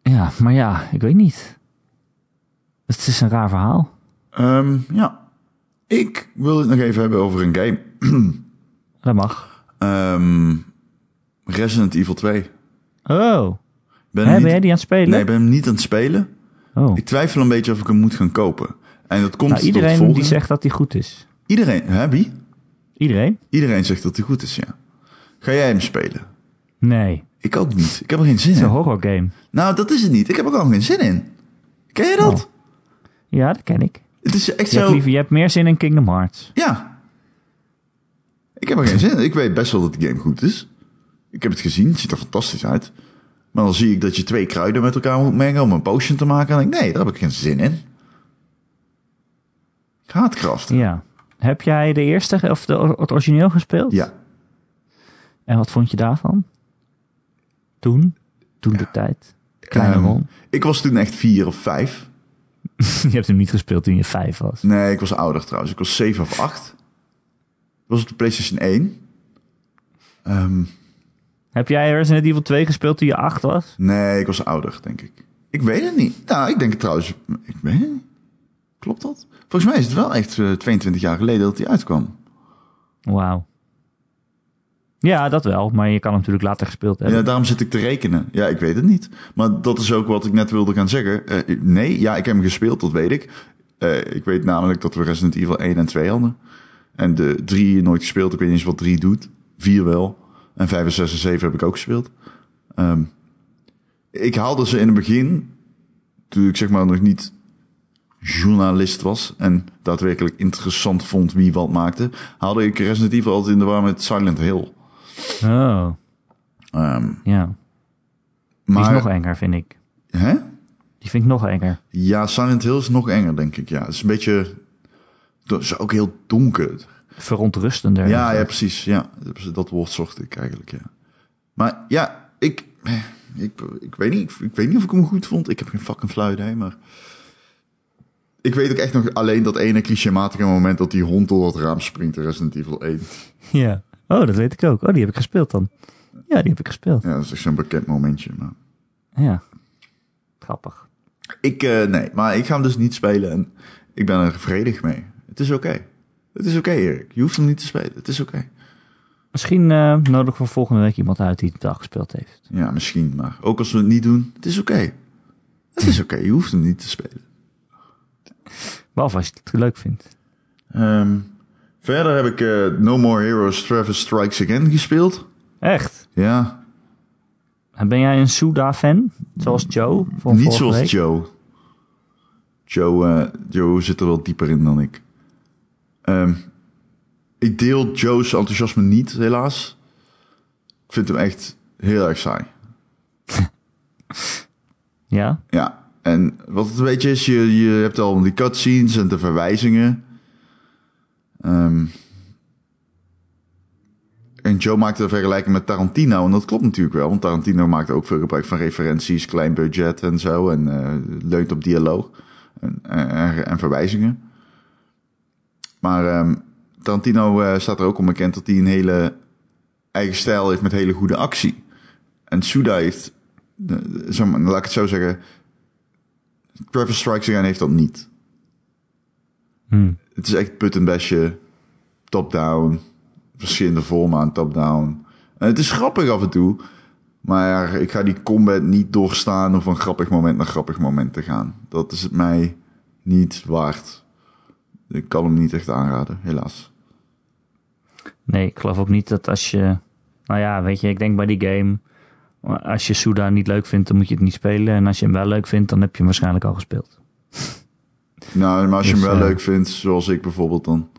Ja, maar ja, ik weet niet. Het is een raar verhaal. Ehm, ja. Ik wil het nog even hebben over een game. [CLEARS THROAT] Dat mag. Ehm, Resident Evil 2. Oh, Ben Hè, niet- ben jij die aan het spelen? Nee, ik ben hem niet aan het spelen. oh. Ik twijfel een beetje of ik hem moet gaan kopen. En dat komt Nou, iedereen die zegt dat hij goed is. Iedereen, hè, wie? Iedereen? Iedereen zegt dat hij goed is, ja. Ga jij hem spelen? Nee. Ik ook niet. Ik heb er geen zin Het is een in. horror game. Nou, dat is het niet. Ik heb er gewoon geen zin in. Ken je dat? Oh. Ja, dat ken ik. Het is echt Je hebt, zo... liever, je hebt meer zin in Kingdom Hearts. Ja. Ik heb er geen zin in. Ik weet best wel dat de game goed is. Ik heb het gezien. Het ziet er fantastisch uit. Maar dan zie ik dat je twee kruiden met elkaar moet mengen om een potion te maken. En dan denk ik, nee, daar heb ik geen zin in. Ik haat craften. Ja. Heb jij de eerste of de, het origineel gespeeld? Ja. En wat vond je daarvan? Toen? Toen de tijd? Kleine Ron? Ik was toen echt vier of vijf. [LAUGHS] je hebt hem niet gespeeld toen je vijf was. Nee, ik was ouder trouwens. Ik was zeven of acht. Was op de PlayStation 1. Ehm, Heb jij Resident Evil 2 gespeeld toen je acht was? nee, ik was ouder, denk ik. Ik weet het niet. Nou, ik denk het trouwens... Ik weet het niet. Klopt dat? Volgens mij is het wel echt eh, 22 jaar geleden dat hij uitkwam. Wauw. Ja, dat wel. Maar je kan hem natuurlijk later gespeeld hebben. Ja, daarom zit ik te rekenen. Ja, ik weet het niet. Maar dat is ook wat ik net wilde gaan zeggen. Eh, nee, ja, ik heb hem gespeeld, dat weet ik. Eh, ik weet namelijk dat we Resident Evil 1 en 2 hadden. En de 3 nooit gespeeld. Ik weet niet eens wat 3 doet. 4 wel. En 5 en 6 en 7 heb ik ook gespeeld. Ehm, ik haalde ze in het begin, toen ik zeg maar nog niet journalist was en daadwerkelijk interessant vond wie wat maakte, haalde ik Resident Evil altijd in de war met Silent Hill. Oh, Ehm, ja. Die maar, is nog enger, vind ik. hè? Die vind ik nog enger. Ja, Silent Hill is nog enger, denk ik. Ja, het is een beetje, is ook heel donker. Verontrustender. Ja, ja, precies. Ja, dat woord zocht ik eigenlijk, ja. Maar ja, ik, ik, ik, weet niet, ik, ik weet niet of ik hem goed vond. Ik heb geen fucking flauw idee, maar... Ik weet ook echt nog alleen dat ene clichématige moment dat die hond door het raam springt in Resident Evil 1. [LAUGHS] Ja. Oh, dat weet ik ook. Oh, die heb ik gespeeld dan. Ja, die heb ik gespeeld. Ja, dat is echt zo'n bekend momentje. Maar... Ja. Grappig. Ik, eh, nee, maar ik ga hem dus niet spelen en ik ben er vredig mee. Het is oké. Het is oké, Erik. Je hoeft hem niet te spelen. Het is oké. Misschien eh nodig we volgende week iemand uit die het al gespeeld heeft. Ja, misschien, maar ook als we het niet doen, het is oké. Het is oké, je hoeft hem niet te spelen. Behalve als je het leuk vindt. Ehm, verder heb ik eh, No More Heroes Travis Strikes Again gespeeld. Echt? Ja, En ben jij een Suda-fan? Zoals Joe? Van niet zoals week? Joe. Joe, eh, Joe zit er wel dieper in dan ik. Ehm, ik deel Joe's enthousiasme niet, helaas. Ik vind hem echt heel erg saai. [LAUGHS] Ja? Ja, en wat het een beetje is, je, je hebt al die cutscenes en de verwijzingen. Ehm, en Joe maakte een vergelijking met Tarantino. En dat klopt natuurlijk wel, want Tarantino maakt ook veel gebruik van referenties, klein budget en zo. En eh, leunt op dialoog en, en, en verwijzingen. Maar ehm, Tarantino eh, staat er ook onbekend dat hij een hele eigen stijl heeft met hele goede actie. En Suda heeft, laat ik het zo zeggen, Travis Strikes Again heeft dat niet. Hm. Het is echt put en besje, top-down, verschillende vormen aan top-down. En het is grappig af en toe, maar ik ga die combat niet doorstaan om van grappig moment naar grappig moment te gaan. Dat is het mij niet waard. Ik kan hem niet echt aanraden, helaas. Nee, ik geloof ook niet dat als je... Nou ja, weet je, ik denk bij die game... Als je Suda niet leuk vindt, dan moet je het niet spelen. En als je hem wel leuk vindt, dan heb je hem waarschijnlijk al gespeeld. [LAUGHS] Nou, maar als je Dus, hem wel eh, leuk vindt, zoals ik bijvoorbeeld, dan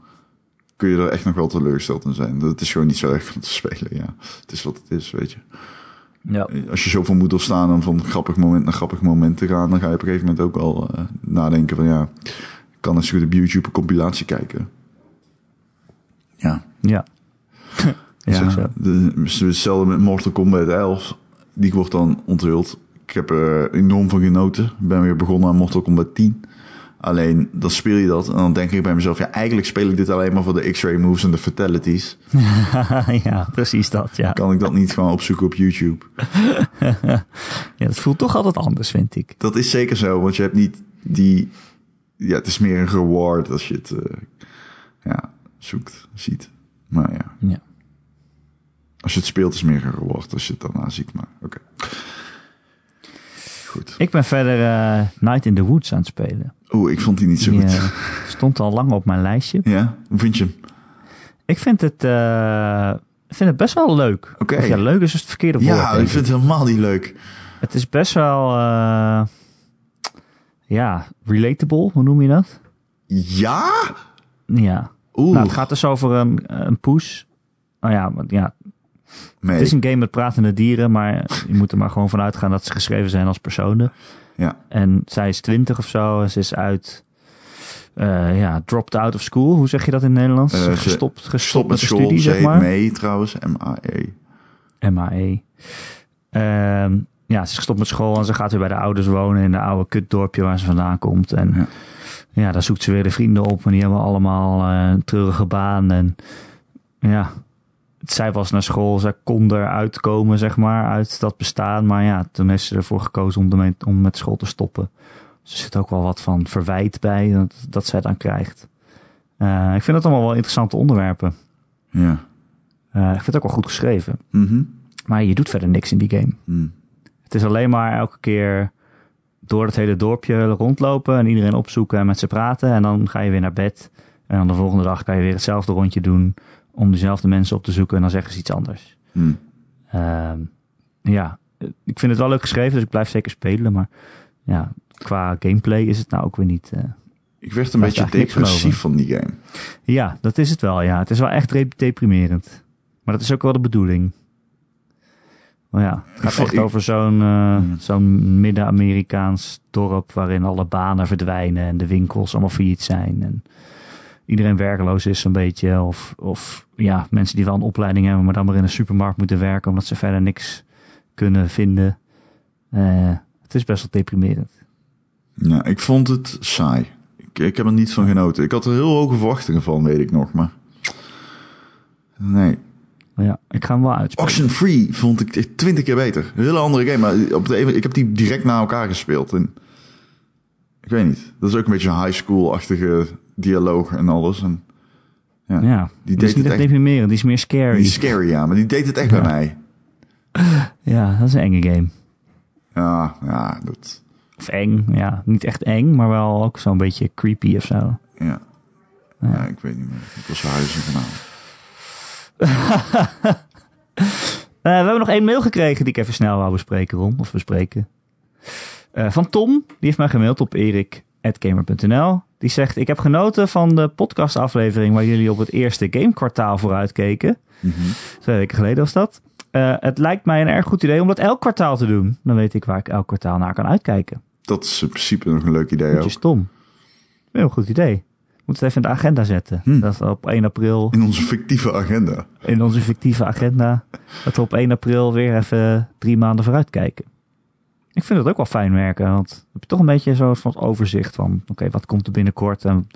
kun je er echt nog wel teleurgesteld in zijn. Dat is gewoon niet zo erg om te spelen, ja. Het is wat het is, weet je. Ja. Als je zoveel moet doorstaan om van grappig moment naar grappig moment te gaan, dan ga je op een gegeven moment ook al eh, nadenken van ja, kan eens goed op YouTube een compilatie kijken. Ja, Ja. [LAUGHS] ja de- hetzelfde met Mortal Kombat 11. Die wordt dan onthuld. Ik heb er enorm van genoten. Ik ben weer begonnen aan Mortal Kombat 10. Alleen, dan speel je dat en dan denk ik bij mezelf... ja, eigenlijk speel ik dit alleen maar voor de X-ray moves en de fatalities. [LAUGHS] ja, precies dat, ja. Kan ik dat niet gewoon opzoeken op YouTube? [LAUGHS] ja. Het voelt toch altijd anders, vind ik. Dat is zeker zo, want je hebt niet die... Ja, het is meer een reward als je het eh, ja, zoekt, ziet. Maar ja, Ja. als je het speelt is meer een reward als je het daarna ziet. Maar oké. Goed. Ik ben verder eh, Night in the Woods aan het spelen. Oeh, ik vond die niet zo Die goed. eh, stond al lang op mijn lijstje. Ja, hoe vind je hem? Ik vind het, vind het best wel leuk. Oké. Of ja, leuk is het verkeerde woord. Ja, ik vind het helemaal niet leuk. Het is best wel, ja, relatable. Hoe noem je dat? Ja? Ja. Oeh, Nou, het gaat dus over een, een poes. Nou ja, maar ja, nee. het is een game met pratende dieren, maar je moet er maar gewoon vanuit gaan dat ze geschreven zijn als personen. Ja, En zij is twintig of zo. en Ze is uit, eh, ja, dropped out of school. Hoe zeg je dat in het Nederlands? Ze gestopt, gestopt stop met de school. studie, Ze zeg maar. mee trouwens, M-A-E. MAE. Ehm, ja, ze is gestopt met school en ze gaat weer bij de ouders wonen in de oude kutdorpje waar ze vandaan komt. En Ja. ja, daar zoekt ze weer de vrienden op en die hebben allemaal eh, een treurige baan. En ja, zij was naar school, zij kon eruit komen, zeg maar, uit dat bestaan. Maar ja, toen heeft ze ervoor gekozen om, ermee, om met school te stoppen. Dus er zit ook wel wat van verwijt bij dat, dat zij dan krijgt. Eh, ik vind het allemaal wel interessante onderwerpen. Ja. Eh, ik vind het ook wel goed geschreven. Mhm. Maar je doet verder niks in die game. Hm. Het is alleen maar elke keer door het hele dorpje rondlopen en iedereen opzoeken en met ze praten. En dan ga je weer naar bed. En dan de volgende dag kan je weer hetzelfde rondje doen om dezelfde mensen op te zoeken. En dan zeggen ze iets anders. Hm. Ehm, ja, ik vind het wel leuk geschreven, dus ik blijf zeker spelen. Maar ja, qua gameplay is het nou ook weer niet... eh, Ik werd een beetje depressief van die game. Ja, dat is het wel. Ja, het is wel echt re- deprimerend. Maar dat is ook wel de bedoeling. Maar ja, het gaat echt over zo'n eh, Hmm. zo'n Midden-Amerikaans dorp waarin alle banen verdwijnen en de winkels allemaal failliet zijn. En iedereen werkeloos is zo'n beetje. Of, of ja, mensen die wel een opleiding hebben, maar dan maar in een supermarkt moeten werken omdat ze verder niks kunnen vinden. Eh, het is best wel deprimerend. Ja, ik vond het saai. Ik, ik heb er niet van genoten. Ik had er heel hoge verwachtingen van, weet ik nog. Maar nee. Ja, ik ga hem wel uitspelen. Oxenfree vond ik twintig keer beter. Een hele andere game. Maar op de, een- ik heb die direct na elkaar gespeeld. En ik weet niet. Dat is ook een beetje een high school-achtige dialoog en alles. En, ja. Ja, Die die is deed niet het echt die is meer scary. Die is scary, ja. Maar die deed het echt Ja. bij mij. [LAUGHS] Ja, dat is een enge game. Ja, ja, dat... Of eng, ja. Niet echt eng, maar wel ook zo'n beetje creepy of zo. Ja. ja, ik weet niet meer. Ik was verhuizen vanavond. [LAUGHS] Eh, we hebben nog één mail gekregen die ik even snel wou bespreken, Ron. Of bespreken. Eh, van Tom, die heeft mij gemaild op erik.gamer.nl. Die zegt, ik heb genoten van de podcastaflevering waar jullie op het eerste gamekwartaal vooruitkeken. Mhm. Twee weken geleden was dat. Eh, het lijkt mij een erg goed idee om dat elk kwartaal te doen. Dan weet ik waar ik elk kwartaal naar kan uitkijken. Dat is in principe nog een leuk idee Beetje ook. stom. Heel goed idee. Het even in de agenda zetten. Hm. Dat we op 1 april, In onze fictieve agenda. in onze fictieve agenda, dat we op 1 april weer even drie maanden vooruit kijken. Ik vind het ook wel fijn werken, want dan heb je toch een beetje zo'n soort overzicht van, oké, wat komt er binnenkort en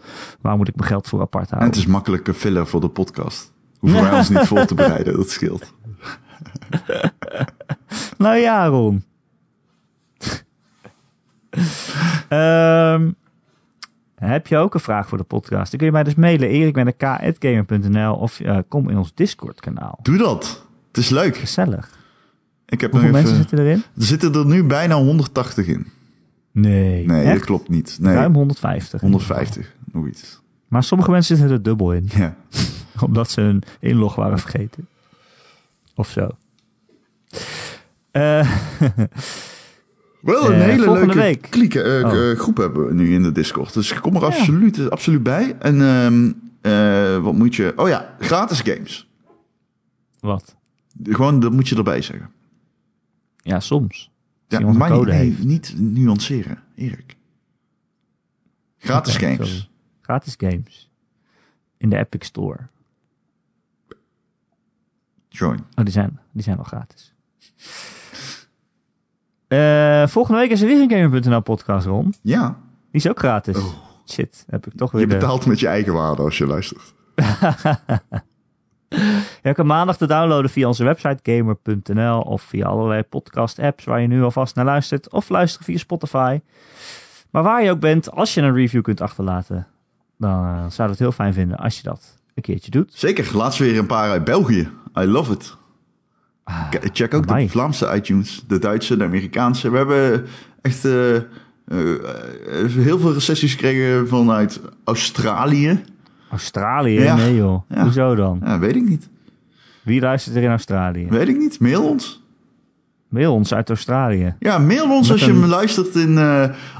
waar moet ik mijn geld voor apart En houden. het is makkelijke filler voor de podcast. Hoeven wij ons niet [LAUGHS] voor te bereiden, dat scheelt. [LAUGHS] Nou ja, Ron. [LAUGHS] Ehm, heb je ook een vraag voor de podcast? Dan kun je mij dus mailen, erikmedek.gamer.nl of eh, kom in ons Discord kanaal. Doe dat. Het is leuk. Gezellig. Ik heb Hoeveel nog mensen even... zitten erin? Er zitten er nu bijna 180 in. Nee. Nee, Echt? dat klopt niet. Nee, Ruim 150. 150. Nog iets. Maar sommige mensen zitten er dubbel in. Ja. [LAUGHS] Omdat ze hun inlog waren vergeten. Of zo. Eh, [LAUGHS] Wel een Eh, hele leuke week. klieken, eh, Oh. eh, groep hebben we nu in de Discord. Dus ik kom er absoluut, absoluut bij. En ehm, eh, wat moet je... Oh ja, gratis games. wat? Gewoon, dat moet je erbij zeggen. Ja, soms. Ja, maar niet, code nee, heeft. niet nuanceren, Erik. Gratis games. sorry. Gratis games. In de Epic Store. Join. Oh, die zijn, die zijn al gratis. Eh, volgende week is er weer een Gamer.nl podcast, Ron. Ja, Die is ook gratis. Oh. Shit, heb ik toch weer je de- betaalt met je eigen waarde als je luistert. [LAUGHS] Je kan maandag te downloaden via onze website gamer.nl of via allerlei podcast apps waar je nu alvast naar luistert. Of luisteren via Spotify. Maar waar je ook bent, als je een review kunt achterlaten, dan eh, zou ik het heel fijn vinden als je dat een keertje doet. Zeker, laatst weer een paar uit België. I love it. Ah, Check ook amai. de Vlaamse iTunes, de Duitse, de Amerikaanse. We hebben echt eh, eh, eh, heel veel recensies gekregen vanuit Australië. Australië? Ja. Nee joh. Ja. Hoezo dan? Ja, weet ik niet. Wie luistert er in Australië? Weet ik niet. Mail ons. Mail ons uit Australië. Ja, mail ons Met als je me luistert in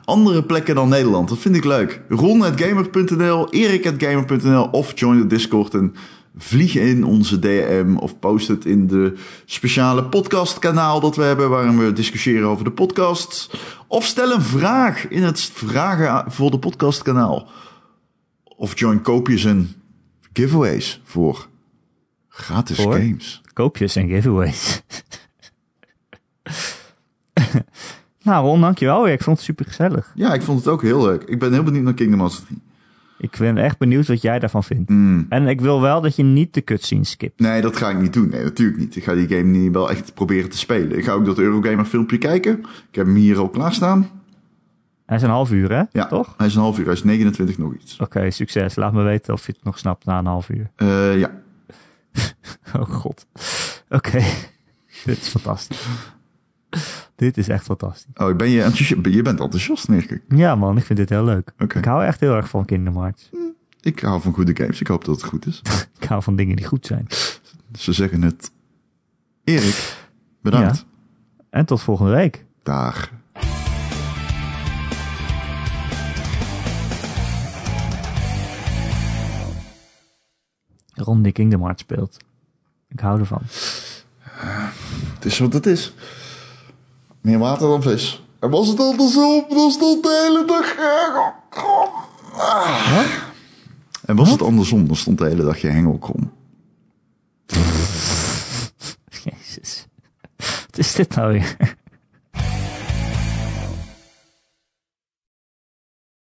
andere plekken dan Nederland. Dat vind ik leuk. Ron.gamer.nl, Erik.gamer.nl of join de Discord en vlieg in onze DM of post het in de speciale podcastkanaal dat we hebben waarin we discussiëren over de podcasts. Of stel een vraag in het vragen voor de podcastkanaal. Of join koopjes en giveaways voor gratis Voor? games. Koopjes en giveaways. [LAUGHS] nou Ron, dankjewel weer. Ik vond het super gezellig. Ja, ik vond het ook heel leuk. Ik ben heel benieuwd naar Kingdom Hearts 3. Ik ben echt benieuwd wat jij daarvan vindt. Mm. En ik wil wel dat je niet de cutscenes skipt. Nee, dat ga ik niet doen. Nee, natuurlijk niet. Ik ga die game niet wel echt proberen te spelen. Ik ga ook dat Eurogamer filmpje kijken. Ik heb hem hier al klaarstaan. Hij is een half uur, hè? Ja, Toch? hij is een half uur. Hij is 29 nog iets. Oké, succes. Laat me weten of je het nog snapt na een half uur. Eh, ja. [LAUGHS] Oh god. Oké. [LAUGHS] Dit is fantastisch. [LAUGHS] dit is echt fantastisch. Oh, ben je, je bent enthousiast, merk ik. Ja man, ik vind dit heel leuk. Ik hou echt heel erg van Kingdom Hearts. Ik hou van goede games. Ik hoop dat het goed is. [LAUGHS] Ik hou van dingen die goed zijn. Ze zeggen het. Erik, bedankt. En tot volgende week. Dag. Ron die Kingdom Hearts speelt. Ik hou ervan. Het is wat het is. Meer water dan vis. En was het andersom, dan stond de hele dag... Ah. En was het andersom, dan stond de hele dag je hengel krom. Jezus. Wat is dit nou weer?